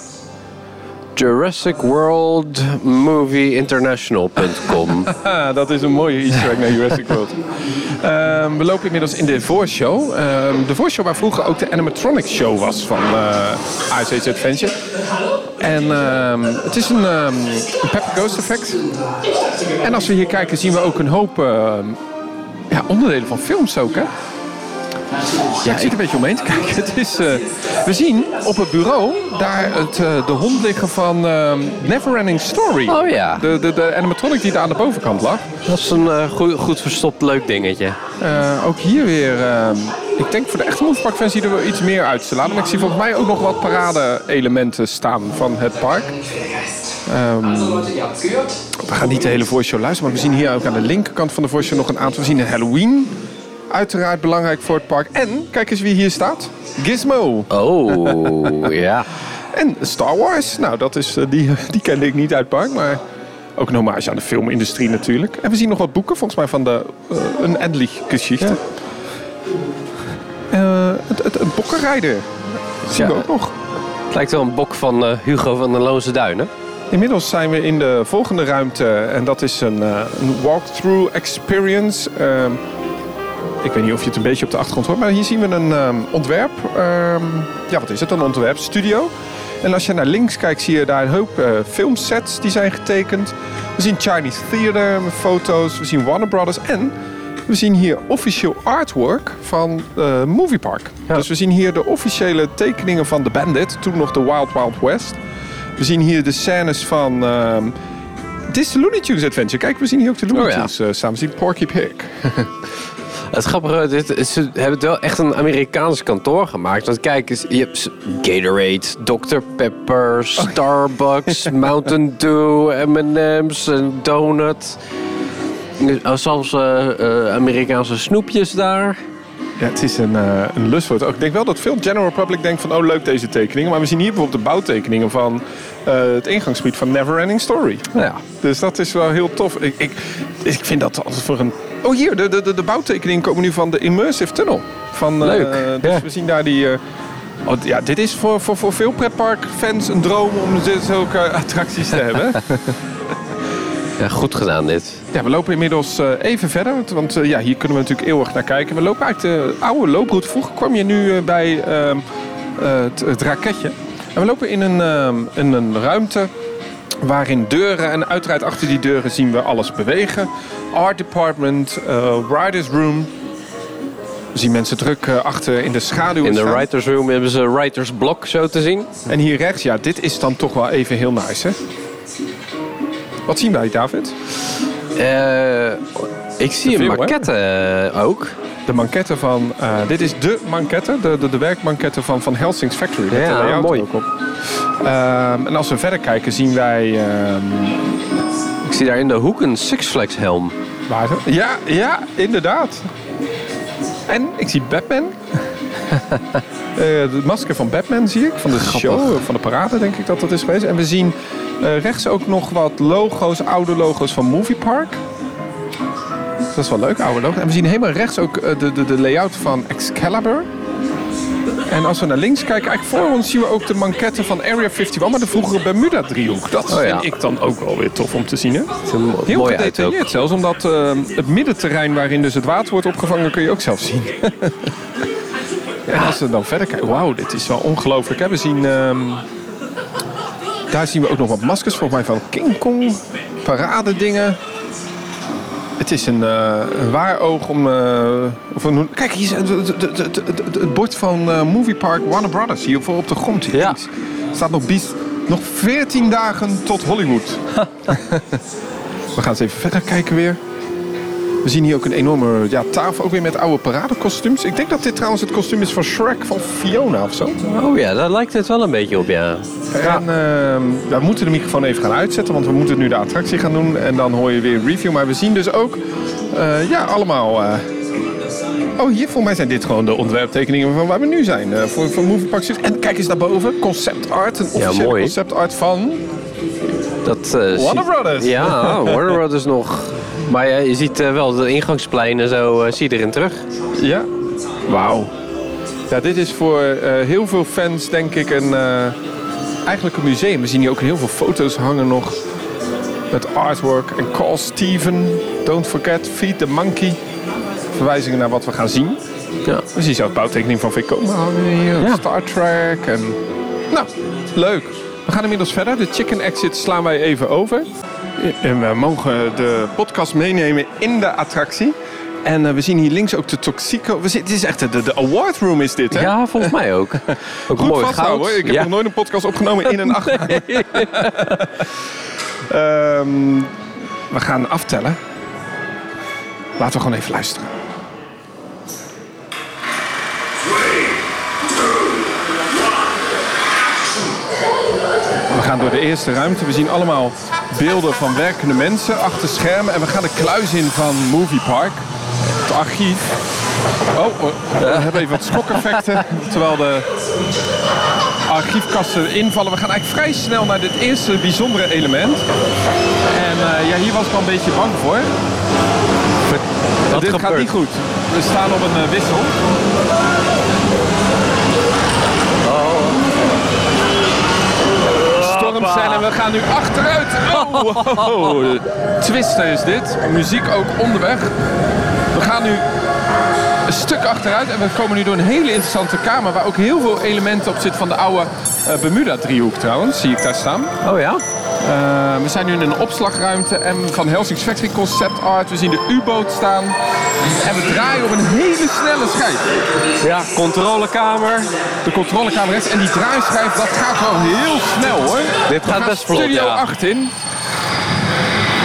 Jurassic World Movie International.com. [laughs] Dat is een mooie easter egg naar Jurassic World. [laughs] Ehm, we lopen inmiddels in de voorshow. Ehm, de voorshow waar vroeger ook de animatronic show was van eh Ice Age Adventure. En ehm, het is een, een Pepper Ghost effect. En als we hier kijken zien we ook een hoop ja, onderdelen van films ook, hè? Ja, ik zit een beetje omheen te kijken. [laughs] Het is, eh, we zien op het bureau daar het, eh, de hond liggen van ehm Neverending Story. Oh ja. De, de, de animatronic die daar aan de bovenkant lag. Dat is een eh, goed, goed verstopt leuk dingetje. Eh, ook hier weer, ik denk voor de echte Movepark-fans zie er wel iets meer uit te laten. Maar ik zie volgens mij ook nog wat parade-elementen staan van het park. Ehm, we gaan niet de hele voorshow luisteren, maar we zien hier ook aan de linkerkant van de voorshow nog een aantal. We zien een Halloween, uiteraard belangrijk voor het park. En, kijk eens wie hier staat. Gizmo. Oh, [laughs] ja. En Star Wars. Nou, dat is, eh, die, [laughs] die kende ik niet uit het park, maar ook een hommage aan de filmindustrie natuurlijk. En we zien nog wat boeken, volgens mij van de eh, een Endlich Geschichte. Eh, het, het, een bokkenrijder. zien we ook nog. Het lijkt wel een bok van Hugo van de Loze Duinen. Inmiddels zijn we in de volgende ruimte en dat is een, een walkthrough experience. Ik weet niet of je het een beetje op de achtergrond hoort, maar hier zien we een ehm, ontwerp. Ehm, ja, wat is het? Een ontwerpstudio. En als je naar links kijkt, zie je daar een hoop eh, filmsets die zijn getekend. We zien Chinese Theater met foto's. We zien Warner Brothers. En we zien hier officieel artwork van uh, Movie Park. Ja. Dus we zien hier de officiële tekeningen van The Bandit. Toen nog de Wild Wild West. We zien hier de scènes van... ehm het is de Looney Tunes Adventure. Kijk, we zien hier ook de Looney Oh ja. Tunes eh. We zien Porky Pig. [laughs] Het grappige, dit, is- ze hebben het wel echt een Amerikaans kantoor gemaakt. Want kijk eens, je hebt Gatorade, Dr. Pepper, Starbucks, [laughs] Mountain Dew, M&M's, een donut. Oh, Zelfs eh, Amerikaanse snoepjes daar. Ja, het is een, eh een lust voor het oog. Ik denk wel dat veel general public denkt van... oh, leuk deze tekeningen. Maar we zien hier bijvoorbeeld de bouwtekeningen van het ingangsgebied van Neverending Story. Ja. Dus dat is wel heel tof. Ik, ik, ik vind dat altijd voor een... Oh, hier, de, de, de, de bouwtekeningen komen nu van de Immersive Tunnel. Van, eh, Leuk, dus ja. we zien daar die... eh, oh, ja, dit is voor, voor, voor veel pretparkfans een droom om zulke [laughs] attracties te hebben. [laughs] ja, goed gedaan dit. Ja, we lopen inmiddels eh, even verder. want- ja, hier kunnen we natuurlijk eeuwig naar kijken. We lopen uit de oude looproute. Vroeger kwam je nu bij ehm, eh, het, het raketje. En we lopen in een, ehm, in een ruimte waarin deuren... en uiteraard achter die deuren zien we alles bewegen. Art department, eh, writers room. We zien mensen druk eh, achter in de schaduw In de staan. writers room hebben ze writers block zo te zien. En hier rechts, ja, dit is dan toch wel even heel nice, hè? Wat zien wij, David? Eh, ik zie een hè? maquette ook. De manquette van... eh, dit is de manquette, de, de, de werkmanquette van, van Helsing's Factory. Met Ja, de mooi. ook op. Ehm, en als we verder kijken zien wij... ehm, Ik zie daar in de hoek een Six Flags helm. waar is het? Ja, ja, inderdaad. En ik zie Batman. [laughs] Eh, de masker van Batman zie ik. Van de show, eh, van de parade denk ik dat dat is geweest. En we zien eh, rechts ook nog wat logo's, oude logo's van Movie Park. Dat is wel leuk, oude logo's. En we zien helemaal rechts ook eh, de, de, de layout van Excalibur. En als we naar links kijken, eigenlijk voor ons zien we ook de manquette van Area 51, maar de vroegere Bermuda-driehoek. Dat Oh ja. vind ik dan ook wel weer tof om te zien. Hè? Heel gedetailleerd zelfs, omdat eh, het middenterrein waarin dus het water wordt opgevangen, kun je ook zelf zien. [laughs] en als we dan verder kijken, wauw, dit is wel ongelooflijk. Hè? We zien, ehm, daar zien we ook nog wat maskers, volgens mij van King Kong, paradedingen. Het is een, eh, een waar oog om... eh, kijk, hier is het, het, het, het, het- het bord van eh, Movie Park Warner Brothers. Hier voor op de grond. Hier Ja. links. staat nog, bies, nog 14 dagen tot Hollywood. [laughs] We gaan eens even verder kijken weer. We zien hier ook een enorme ja, tafel, ook weer met oude paradekostuums. Ik denk dat dit trouwens het kostuum is van Shrek van Fiona of zo. Oh ja, daar lijkt het wel een beetje op, ja. En ehm, we moeten de microfoon even gaan uitzetten, want we moeten nu de attractie gaan doen. En dan hoor je weer een review. Maar we zien dus ook, eh, ja, allemaal... eh, Oh, hier volgens mij zijn dit gewoon de ontwerptekeningen van waar we nu zijn. eh, voor, voor Movie Park. En kijk eens daarboven, concept art. Een officiële mooi. concept art van... Dat, eh, Warner Brothers. Ja, Warner Brothers nog. Maar ja, je ziet eh, wel de ingangsplein en zo, eh, zie je erin terug. Ja. Wauw. Ja, dit is voor eh, heel veel fans denk ik een, eigenlijk een museum. We zien hier ook heel veel foto's hangen nog. Met artwork. En Call Steven. Don't forget. Feed the Monkey. Verwijzingen naar wat we gaan zien. Ja. We zien zelfs bouwtekening van Vekoma hangen hier. Ja. Star Trek. En... Nou, leuk. We gaan inmiddels verder. De chicken exit slaan wij even over. En we mogen de podcast meenemen in de attractie. En eh, we zien hier links ook de Toxico. We zien, dit is echt de, de, award room is dit, hè? Ja, volgens mij ook. [laughs] Ook Goed mooi vasthouden, hoor. Ik heb ja. nog nooit een podcast opgenomen in een acht. [laughs] [laughs] Ehm, we gaan aftellen. Laten we gewoon even luisteren. We gaan door de eerste ruimte. We zien allemaal beelden van werkende mensen achter schermen. En we gaan de kluis in van Movie Park. Het archief. Oh, oh, we hebben even wat schokeffecten. [laughs] Terwijl de archiefkasten invallen. We gaan eigenlijk vrij snel naar dit eerste bijzondere element. En eh, ja, hier was ik al een beetje bang voor. Wat dit gaat niet goed. We staan op een eh, wissel. En we gaan nu achteruit. Oh, oh, Twister is dit. Muziek ook onderweg. We gaan nu een stuk achteruit en we komen nu door een hele interessante kamer waar ook heel veel elementen op zitten van de oude eh, Bermuda-driehoek trouwens. Zie ik daar staan. Oh ja? Eh, we zijn nu in een opslagruimte en van Helsing's Factory Concept Art. We zien de U-boot staan. En we draaien op een hele snelle schijf. Ja, controlekamer. De controlekamer rechts. En die draaischijf, dat gaat wel heel snel hoor. Dit gaat gaan best vlot, Studio ja. 8 in.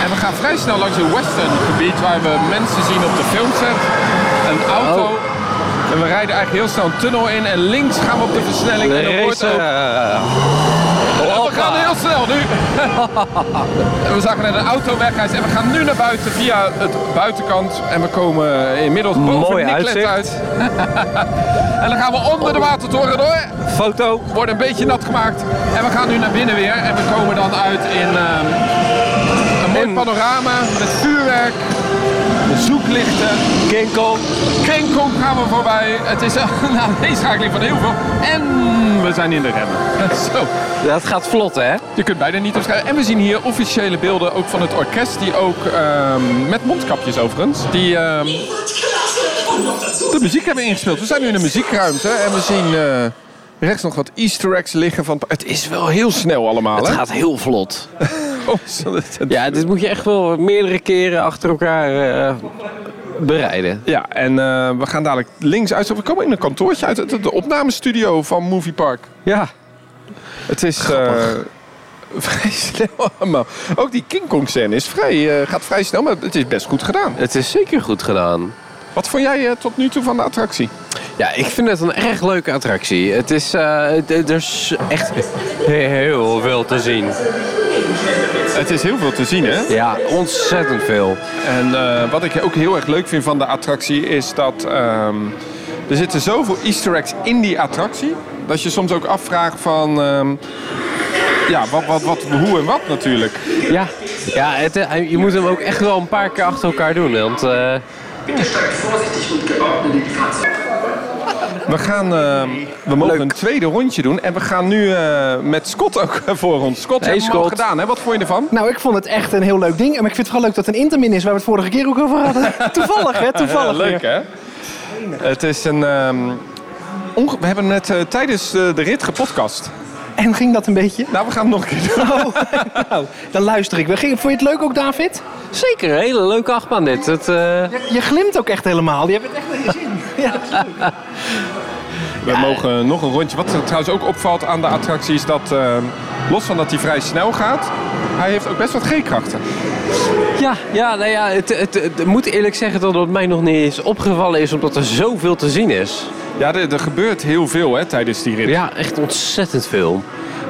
En we gaan vrij snel langs een western gebied waar we mensen zien op de filmset. Een auto. Oh. En we rijden eigenlijk heel snel een tunnel in. En links gaan we op de versnelling. De en er wordt ook... eh, Oh, we gaan heel snel nu. [laughs] we zagen net een auto wegrijden en we gaan nu naar buiten via het buitenkant. En we komen inmiddels boven Mooi Nicklet uit. [laughs] en dan gaan we onder de watertoren door. Foto. Wordt een beetje nat gemaakt. En we gaan nu naar binnen weer. En we komen dan uit in ehm, een mooi panorama met vuurwerk, zoeklichten. King Kong gaan we voorbij. Het is een [laughs] aaneenschakeling van heel veel. En we zijn in de remmen. [laughs] Zo. Dat gaat vlot, hè? Je kunt bijna niet omschrijven. En we zien hier officiële beelden ook van het orkest. Die ook ehm, met mondkapjes overigens. Die ehm, de muziek hebben ingespeeld. We zijn nu in een muziekruimte. En we zien eh, rechts nog wat easter eggs liggen. Van, het is wel heel snel allemaal. Het hè? gaat heel vlot. [laughs] Ja, dit moet je echt wel meerdere keren achter elkaar eh, bereiden. Ja, en eh, we gaan dadelijk links uit. We komen in een kantoortje uit. De opnamestudio van Movie Park. Ja. Het is eh, vrij [laughs] snel allemaal. Ook die King Kong scène is vrij, gaat vrij snel, maar het is best goed gedaan. Het is zeker goed gedaan. Wat vond jij tot nu toe van de attractie? Ja, ik vind het een erg leuke attractie. Het is, er is echt heel veel te zien. Het is heel veel te zien, hè? Ja, ontzettend veel. En eh, wat ik ook heel erg leuk vind van de attractie is dat ehm, er zitten zoveel easter eggs in die attractie. Dat je soms ook afvraagt van, ehm, ja, wat, wat, wat, hoe en wat natuurlijk. Ja, ja het, eh, je moet hem ook echt wel een paar keer achter elkaar doen. Want eh, Bitte steigt vorsichtig und geordnet in die Fahrzeuge. We, gaan, ehm, we mogen een tweede rondje doen en we gaan nu eh, met Scott ook [laughs] voor ons. Scott, Hey, heb je hem al Scott. gedaan, hè? Wat vond je ervan? Nou, ik vond het echt een heel leuk ding. Maar ik vind het vooral leuk dat het een intermin is waar we het vorige keer ook over hadden. [laughs] Toevallig, hè? Toevallig. Ja, leuk hè? Het is een. ehm, onge- we hebben net eh, tijdens eh, de rit gepodcast. En ging dat een beetje? Nou, we gaan het nog een keer doen. Oh, [laughs] nou, dan luister ik. Ging- Vond je het leuk ook, David? zeker een hele leuke achtbaan dit. Het, eh, Je glimt ook echt helemaal. Je hebt het echt naar je zin. Ja, We mogen nog een rondje. Wat er trouwens ook opvalt aan de attractie is dat, ehm, los van dat hij vrij snel gaat, hij heeft ook best wat G-krachten. ja, ja, nou ja, het, het, moet eerlijk zeggen dat het mij nog niet eens opgevallen is, omdat er zoveel te zien is. Ja, er, er gebeurt heel veel hè, tijdens die rit. Ja, echt ontzettend veel.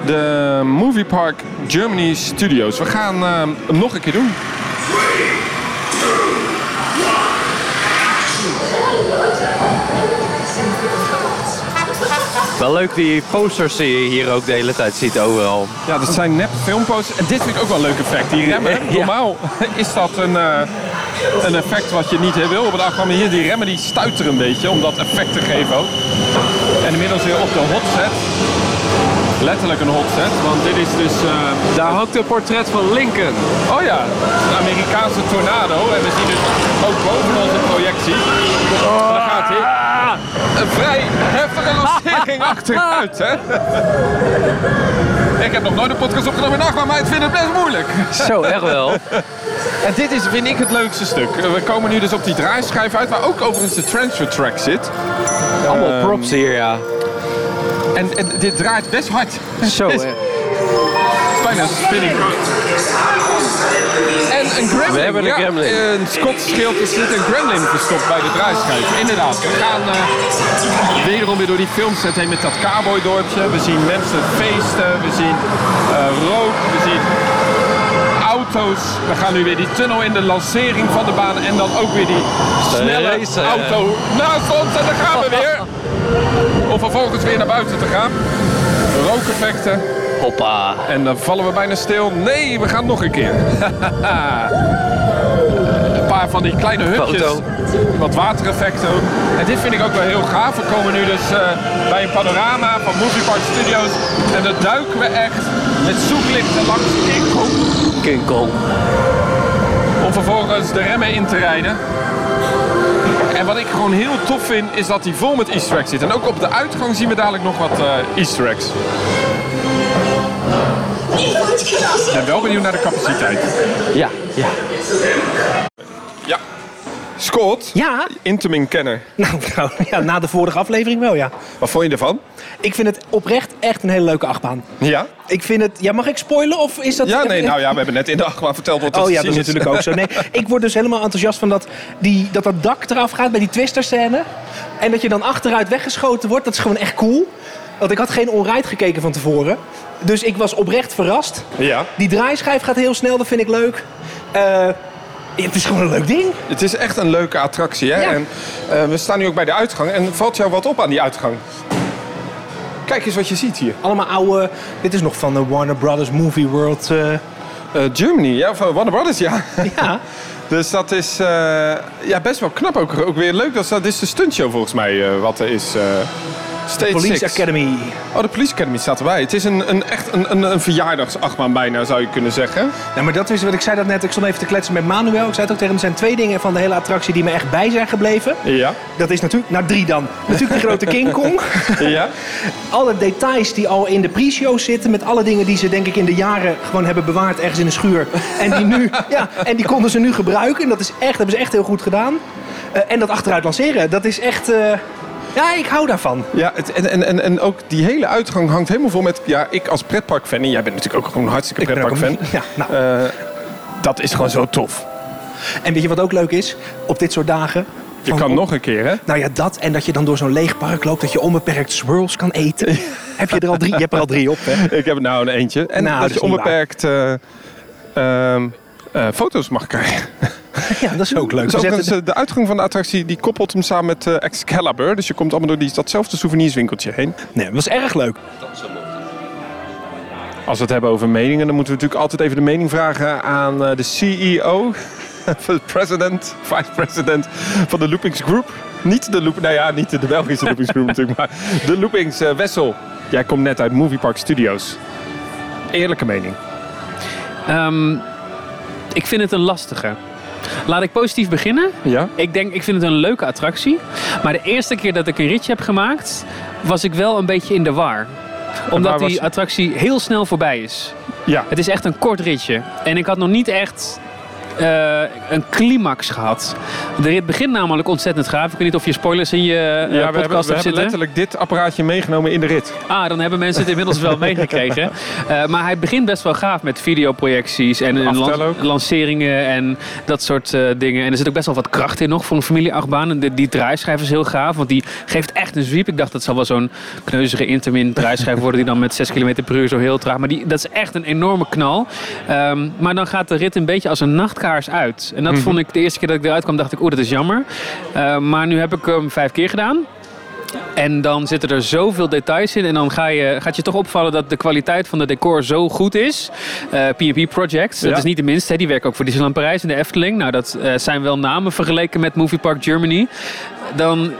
De Movie Park Germany Studios. We gaan ehm, hem nog een keer doen. Wel leuk die posters die je hier ook de hele tijd ziet overal. Ja, dat zijn nep filmposters. En dit vind ik ook wel een leuk effect. Die remmen, [laughs] normaal [laughs] is dat een, eh, een effect wat je niet wil. Maar hier, die remmen die stuiteren een beetje om dat effect te geven ook. En inmiddels weer op de hotset. Letterlijk een hotset, want dit is dus... eh, Daar hangt een portret van Lincoln. oh ja, een Amerikaanse tornado. En we zien dus ook boven onze projectie. Daar gaat hij. Een vrij heftige lancering achteruit, hè? Ik heb nog nooit een podcast opgenomen in achtbaan, maar ik vind het best moeilijk. Zo, echt wel. En dit is, vind ik, het leukste stuk. We komen nu dus op die draaischijf uit, waar ook overigens de transfer track zit. Allemaal props hier, ja. En, en dit draait best hard. Zo, Het is hè. bijna een spinning. En een gremlin. We hebben een ja, gremlin. Een Scots schild er zit een gremlin verstopt bij de draaischijf. Inderdaad. We gaan eh, wederom weer door die filmset heen met dat cowboydorpje. We zien mensen feesten. We zien eh, rook. We zien auto's. We gaan nu weer die tunnel in de lancering van de baan. En dan ook weer die snelle Racen. auto naast ons. En daar gaan we weer. Om vervolgens weer naar buiten te gaan. Rookeffecten. Hoppa. En dan vallen we bijna stil. Nee, we gaan nog een keer. [laughs] een paar van die kleine hutjes. Foto. Wat watereffecten ook. En dit vind ik ook wel heel gaaf. We komen nu dus eh, bij een panorama van Movie Park Studios. En dan duiken we echt met zoeklichten langs King Kong. King Kong. Om vervolgens de remmen in te rijden. En wat ik gewoon heel tof vind, is dat hij vol met easter eggs zit. En ook op de uitgang zien we dadelijk nog wat eh, easter eggs. Ik ben wel benieuwd naar de capaciteit. Ja, ja. Ja. Scott, Ja? Intamin kenner. Nou, [laughs] nou ja, na de vorige aflevering wel, ja. Wat vond je ervan? Ik vind het oprecht echt een hele leuke achtbaan. Ja? Ik vind het... Ja, mag ik spoilen? Of is dat... Ja, nee, nou ja, we hebben net in de achtbaan verteld wat Oh te ja, dat is natuurlijk ook zo. Nee, [laughs] ik word dus helemaal enthousiast van dat, die, dat dat dak eraf gaat bij die twister-scène. En dat je dan achteruit weggeschoten wordt. Dat is gewoon echt cool. Want ik had geen onride gekeken van tevoren. Dus ik was oprecht verrast. Ja. Die draaischijf gaat heel snel, dat vind ik leuk. Eh, het is gewoon een leuk ding. Het is echt een leuke attractie. Hè? Ja. En, eh, we staan nu ook bij de uitgang. En valt jou wat op aan die uitgang? Kijk eens wat je ziet hier. Allemaal oude... Dit is nog van de Warner Brothers Movie World. eh, Eh, Germany, ja, van Warner Brothers, ja. [laughs] ja. Dus dat is ja, best wel knap. Ook, ook weer leuk. Dat is, dat is de stuntshow volgens mij wat er is. Stage Police Six. Academy. Oh, de Police Academy staat erbij. Het is een, een, echt een, een, een verjaardagsachtbaan bijna, zou je kunnen zeggen. Nou, maar dat is wat ik zei dat net. Ik stond even te kletsen met Manuel. Ik zei het ook tegen hem. Er zijn twee dingen van de hele attractie die me echt bij zijn gebleven. Ja. Dat is natuurlijk... Nou, drie dan. Natuurlijk die grote King Kong. [laughs] Ja. alle details die al in de pre-show zitten. Met alle dingen die ze denk ik in de jaren gewoon hebben bewaard ergens in een schuur. En die nu, [laughs] ja, en die konden ze nu gebruiken. En dat is echt, hebben ze echt heel goed gedaan. Eh, en dat achteruit lanceren, dat is echt... eh, ja, ik hou daarvan. Ja, het, en, en, en, en ook die hele uitgang hangt helemaal vol met... Ja, ik als pretparkfan, en jij bent natuurlijk ook gewoon een hartstikke Ik ben ook pretparkfan. [laughs] Ja, nou. Eh, dat is gewoon zo tof. En weet je wat ook leuk is? Op dit soort dagen. Je kan nog een keer, hè? Nou ja, dat. En dat je dan door zo'n leeg park loopt. Dat je onbeperkt swirls kan eten. heb je er al drie? Je hebt er al drie op, hè? [laughs] Ik heb er nou een eentje. En Nou, dat dat je onbeperkt eh, ehm, eh, foto's mag krijgen. [laughs] Ja, dat is ook leuk. Dus de uitgang van de attractie die koppelt hem samen met eh, Excalibur. Dus je komt allemaal door die, datzelfde souvenirswinkeltje heen. Nee, dat was erg leuk. Als we het hebben over meningen, dan moeten we natuurlijk altijd even de mening vragen aan eh, de CEO, [laughs] de president, vice president van de Loopings Group. Niet de Loop, nou ja, niet de Belgische Loopings Group [laughs] natuurlijk, maar de Loopings eh, Wessel. Jij komt net uit Movie Park Studios. Eerlijke mening. Ehm, ik vind het een lastige. Laat ik positief beginnen. Ja? Ik denk, ik vind het een leuke attractie. Maar de eerste keer dat ik een ritje heb gemaakt, was ik wel een beetje in de war. Omdat was die attractie heel snel voorbij is. Ja. Het is echt een kort ritje. En ik had nog niet echt eh, een climax gehad. De rit begint namelijk ontzettend gaaf. Ik weet niet of je spoilers in je eh, Ja, we hebben, podcast we hebt hebben letterlijk dit apparaatje meegenomen in de rit. Ah, dan hebben mensen het inmiddels wel [laughs] meegekregen. Eh, maar hij begint best wel gaaf met videoprojecties en, lan- lanceringen en dat soort dingen. En er zit ook best wel wat kracht in nog voor een familieachtbaan. En de, die draaischijf is heel gaaf, want die geeft echt een zwiep. Ik dacht dat zal wel zo'n kneuzige intermin draaischijf worden die dan met 6 km per uur zo heel traag. Maar die, dat is echt een enorme knal. Ehm, maar dan gaat de rit een beetje als een uit. En dat Mhm. vond ik de eerste keer dat ik eruit kwam, dacht ik, oeh, dat is jammer. Eh, maar nu heb ik hem vijf keer gedaan. En dan zitten er zoveel details in. En dan ga je, gaat je toch opvallen dat de kwaliteit van de decor zo goed is. Eh, P&P Projects, dat Ja. is niet de minste. hè. Die werken ook voor Disneyland Parijs en de Efteling. Nou, dat eh, zijn wel namen vergeleken met Movie Park Germany. Dan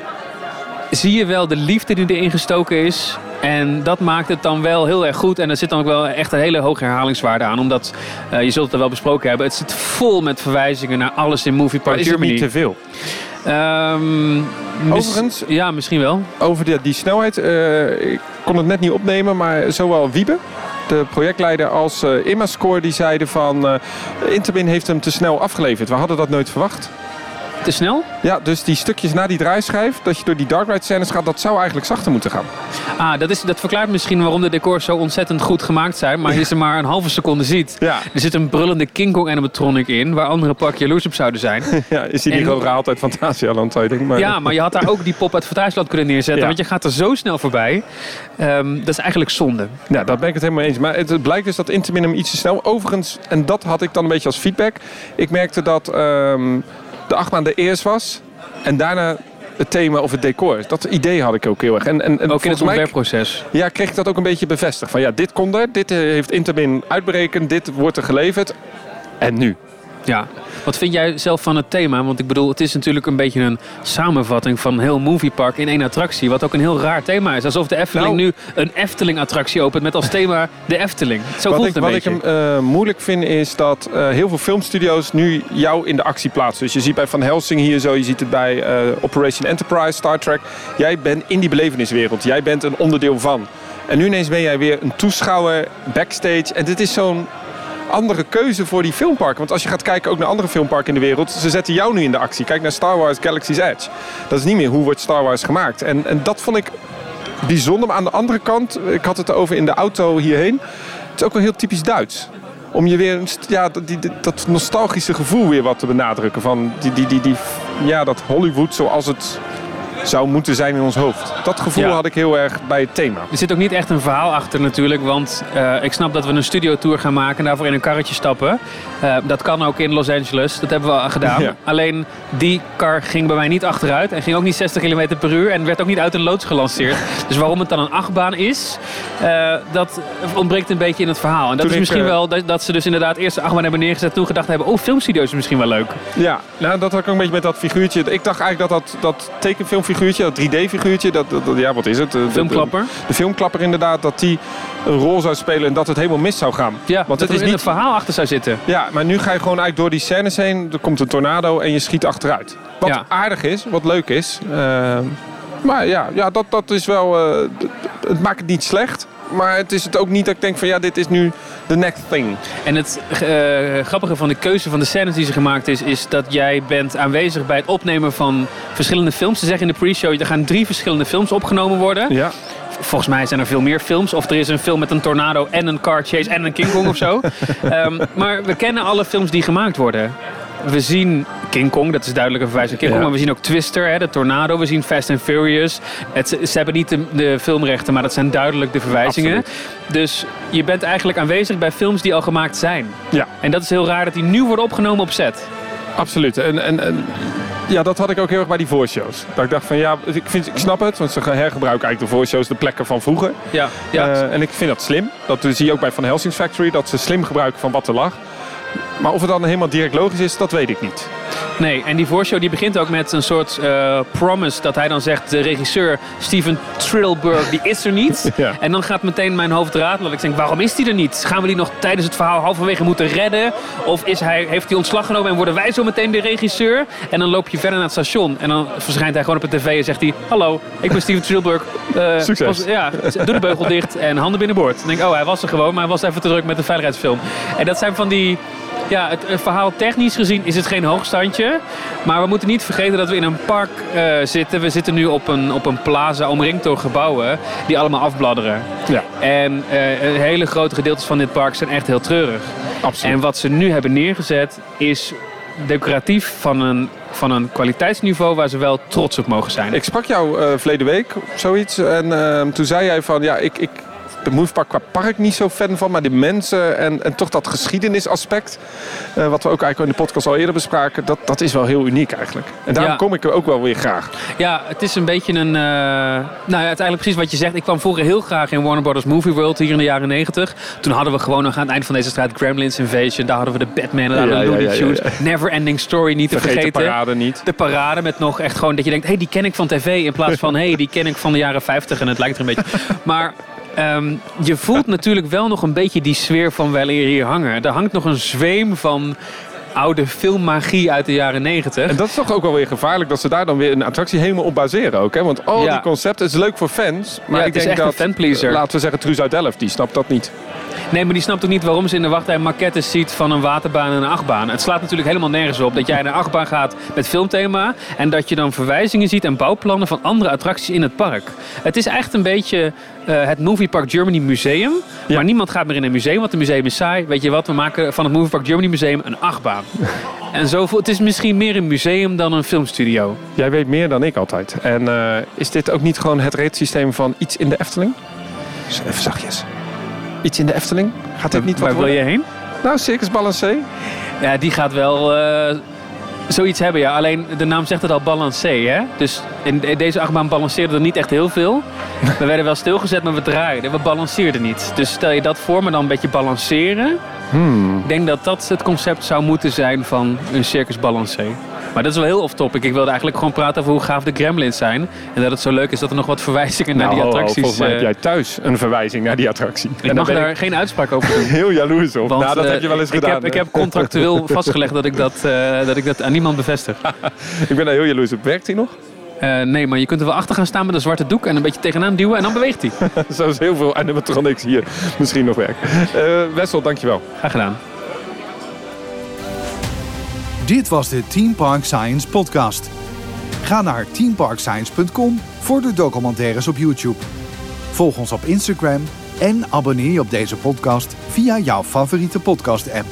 zie je wel de liefde die erin gestoken is. En dat maakt het dan wel heel erg goed. En er zit dan ook wel echt een hele hoge herhalingswaarde aan. Omdat, eh, je zult het er wel besproken hebben, het zit vol met verwijzingen naar alles in Movie Maar Park is het niet te veel? Ehm, mis- Overigens- Ja, misschien wel. Over die, die snelheid, eh, ik kon het net niet opnemen, maar zowel Wiebe, de projectleider, als eh Immascore, die zeiden van... eh Intermin heeft hem te snel afgeleverd. We hadden dat nooit verwacht. Te snel? Ja, dus die stukjes na die draaischijf, dat je door die dark ride scènes gaat, dat zou eigenlijk zachter moeten gaan. Ah, dat, is, dat verklaart misschien waarom de decors zo ontzettend goed gemaakt zijn. Maar als je ze maar een halve seconde ziet. Ja. Er zit een brullende King Kong animatronic in. Waar andere pak jaloers op zouden zijn. [laughs] Ja, is En- die gewoon gehaald uit Fantasialand, zou je denken. Maar, Ja, maar je had daar ook die pop uit Fantasieland kunnen neerzetten. Ja. Want je gaat er zo snel voorbij. Ehm, dat is eigenlijk zonde. Ja, daar ben ik het helemaal eens. Maar het, blijkt dus dat Intermin hem iets te snel... Overigens, en dat had ik dan een beetje als feedback. Ik merkte dat ehm, de achtbaan de eerst was. En daarna het thema of het decor. Dat idee had ik ook heel erg. En, en, en Ook in het mij ontwerpproces. ja, kreeg ik dat ook een beetje bevestigd. Van ja, dit kon er. Dit eh, heeft Intermin uitberekend. Dit wordt er geleverd. En nu? Ja. Wat vind jij zelf van het thema? Want ik bedoel, het is natuurlijk een beetje een samenvatting van heel Moviepark in één attractie. Wat ook een heel raar thema is. Alsof de Efteling Nou- nu een Efteling-attractie opent met als thema de Efteling. Zo Wat voelt ik, het een wat ik beetje. hem eh, moeilijk vind is dat eh, heel veel filmstudio's nu jou in de actie plaatsen. Dus je ziet bij Van Helsing hier zo, je ziet het bij eh, Operation Enterprise, Star Trek. Jij bent in die beleveniswereld. Jij bent een onderdeel van. En nu ineens ben jij weer een toeschouwer backstage. En dit is zo'n andere keuze voor die filmparken. Want als je gaat kijken ook naar andere filmparken in de wereld, ze zetten jou nu in de actie. Kijk naar Star Wars Galaxy's Edge. Dat is niet meer hoe wordt Star Wars gemaakt. En, en dat vond ik bijzonder. Maar aan de andere kant, ik had het over in de auto hierheen. Het is ook wel heel typisch Duits. Om je weer ja, die- dat nostalgische gevoel weer wat te benadrukken. Van die, die, die, die, ja, dat Hollywood zoals het zou moeten zijn in ons hoofd. Dat gevoel Ja. had ik heel erg bij het thema. Er zit ook niet echt een verhaal achter natuurlijk, want eh, ik snap dat we een studiotour gaan maken en daarvoor in een karretje stappen. Eh, dat kan ook in Los Angeles, dat hebben we al gedaan. [laughs] Ja. Alleen die kar ging bij mij niet achteruit en ging ook niet 60 km per uur en werd ook niet uit een loods gelanceerd. [laughs] dus waarom het dan een achtbaan is, eh, dat ontbreekt een beetje in het verhaal. En dat Toen is misschien wel dat, dat ze dus inderdaad eerst de achtbaan hebben neergezet, toen gedacht hebben, oh filmstudio is misschien wel leuk. Ja, nou, dat had ik ook een beetje met dat figuurtje. Ik dacht eigenlijk dat dat, dat tekenfilmfiguurtje, dat 3D-figuurtje, dat, ja, wat is het? De- Filmklapper. De, de filmklapper inderdaad, dat die een rol zou spelen en dat het helemaal mis zou gaan. Ja, Want dat het er is in niet het verhaal achter zou zitten. Ja, maar nu ga je gewoon eigenlijk door die scènes heen. Er komt een tornado en je schiet achteruit. Wat Ja. aardig is, wat leuk is. Eh, maar ja, ja dat, dat is wel... eh, het maakt het niet slecht. Maar het is het ook niet dat ik denk van ja, dit is nu the next thing. En het eh, grappige van de keuze van de scènes die ze gemaakt is, is dat jij bent aanwezig bij het opnemen van verschillende films. Ze zeggen in de pre-show, er gaan drie verschillende films opgenomen worden. Ja. Volgens mij zijn er veel meer films. Of er is een film met een tornado en een car chase en een King Kong of zo. [laughs] Ehm, maar we kennen alle films die gemaakt worden. We zien King Kong, dat is duidelijk een verwijzing naar King Ja. Kong. Maar we zien ook Twister, hè, de tornado. We zien Fast and Furious. Het, ze hebben niet de, de filmrechten, maar dat zijn duidelijk de verwijzingen. Dus je bent eigenlijk aanwezig bij films die al gemaakt zijn. Ja. En dat is heel raar dat die nu worden opgenomen op set. Absoluut. En, en, en ja, dat had ik ook heel erg bij die voorshows. Dat ik dacht van ja, ik, vind, ik snap het. Want ze hergebruiken eigenlijk de voorshows, de plekken van vroeger. Ja, ja. Eh, en ik vind dat slim. Dat zie je ook bij Van Helsing's Factory. Dat ze slim gebruiken van wat er lag. Maar of het dan helemaal direct logisch is, dat weet ik niet. Nee, en die voorshow die begint ook met een soort eh, promise dat hij dan zegt, de regisseur Steven Trillberg, die is er niet. [laughs] Ja. En dan gaat meteen mijn hoofd ratelen. Ik denk, waarom is die er niet? Gaan we die nog tijdens het verhaal halverwege moeten redden? Of is hij, heeft hij ontslag genomen en worden wij zo meteen de regisseur? En dan loop je verder naar het station en dan verschijnt hij gewoon op de tv en zegt hij, hallo, ik ben Steven Trillberg. Eh, Succes. ja, doe de beugel dicht en handen binnenboord. Dan denk ik, oh, hij was er gewoon, maar hij was even te druk met de veiligheidsfilm. En dat zijn van die... Ja, het, het verhaal technisch gezien is het geen hoogstandje. Maar we moeten niet vergeten dat we in een park eh, zitten. We zitten nu op een, op een plaza omringd door gebouwen die allemaal afbladderen. Ja, En eh, hele grote gedeeltes van dit park zijn echt heel treurig. absoluut. En wat ze nu hebben neergezet is decoratief van een, van een kwaliteitsniveau waar ze wel trots op mogen zijn. Ik sprak jou eh verleden week, zoiets. En ehm, toen zei jij van, ja, ik, ik de Movepark qua park niet zo fan van, maar de mensen en, en toch dat geschiedenisaspect, eh, wat we ook eigenlijk in de podcast al eerder bespraken, dat, dat is wel heel uniek eigenlijk. En daarom Ja. kom ik er ook wel weer graag. Ja, het is een beetje een... eh, nou ja, uiteindelijk precies wat je zegt. Ik kwam vroeger heel graag in Warner Brothers Movie World hier in de jaren 90. Toen hadden we gewoon nog aan het eind van deze strijd Gremlins Invasion. Daar hadden we de Batman en daar hadden we Looney ja, ja, Tunes. Never Ending Story niet te Vergeet de vergeten. parade niet. De parade met nog echt gewoon dat je denkt... hé, hey, die ken ik van tv. In plaats van, hé, hey, die ken ik van de jaren 50. En het lijkt er een beetje... [laughs] Maar ehm, je voelt natuurlijk wel nog een beetje die sfeer van wel hier hangen. Er hangt nog een zweem van oude filmmagie uit de jaren 90. En dat is toch ook wel weer gevaarlijk dat ze daar dan weer een attractie helemaal op baseren ook. Hè? Want al Ja. die concepten, het is leuk voor fans. Maar Ja, ik denk dat, fanpleaser. laten we zeggen, Truus uit Delft, die snapt dat niet. Nee, maar die snapt ook niet waarom ze in de wachtrij maquettes ziet van een waterbaan en een achtbaan. Het slaat natuurlijk helemaal nergens op dat jij naar een achtbaan gaat met filmthema en dat je dan verwijzingen ziet en bouwplannen van andere attracties in het park. Het is echt een beetje eh, het Movie Park Germany Museum, Ja. maar niemand gaat meer in een museum, want een museum is saai. Weet je wat, we maken van het Movie Park Germany Museum een achtbaan. [laughs] en zo, voelt- het is misschien meer een museum dan een filmstudio. Jij weet meer dan ik altijd. En eh, is dit ook niet gewoon het reedsysteem van iets in de Efteling? Dus even zachtjes. Iets in de Efteling? Gaat dit niet wat Waar wil je heen? Nou, Circus Balancé. Ja, die gaat wel eh, zoiets hebben, ja. Alleen de naam zegt het al, balancé, hè? Dus in de- deze achtbaan balanceerde er niet echt heel veel. [laughs] We werden wel stilgezet, maar we draaiden. We balanceerden niet. Dus stel je dat voor, maar dan een beetje balanceren. Ik denk dat dat het concept zou moeten zijn van een circus balancé. Maar dat is wel heel off-topic. Ik wilde eigenlijk gewoon praten over hoe gaaf de gremlins zijn. En dat het zo leuk is dat er nog wat verwijzingen naar die Nou, attracties... Volgens mij heb eh, jij thuis een verwijzing naar die attractie. ik mag daar geen uitspraak over doen. [laughs] heel jaloers op. Want, nou, dat eh, heb je wel eens ik gedaan. Heb, ik heb contractueel [laughs] vastgelegd dat ik dat, eh, dat ik dat aan niemand bevestig. [laughs] ik ben daar heel jaloers op. Werkt hij nog? Nee, maar je kunt er wel achter gaan staan met een zwarte doek en een beetje tegenaan duwen en dan beweegt hij. Zoals heel veel animatronics hier misschien nog werken. Eh Wessel, dankjewel. Graag gedaan. Dit was de Team Park Science podcast. Ga naar teamparkscience.com voor de documentaires op YouTube. Volg ons op Instagram en abonneer je op deze podcast via jouw favoriete podcast app.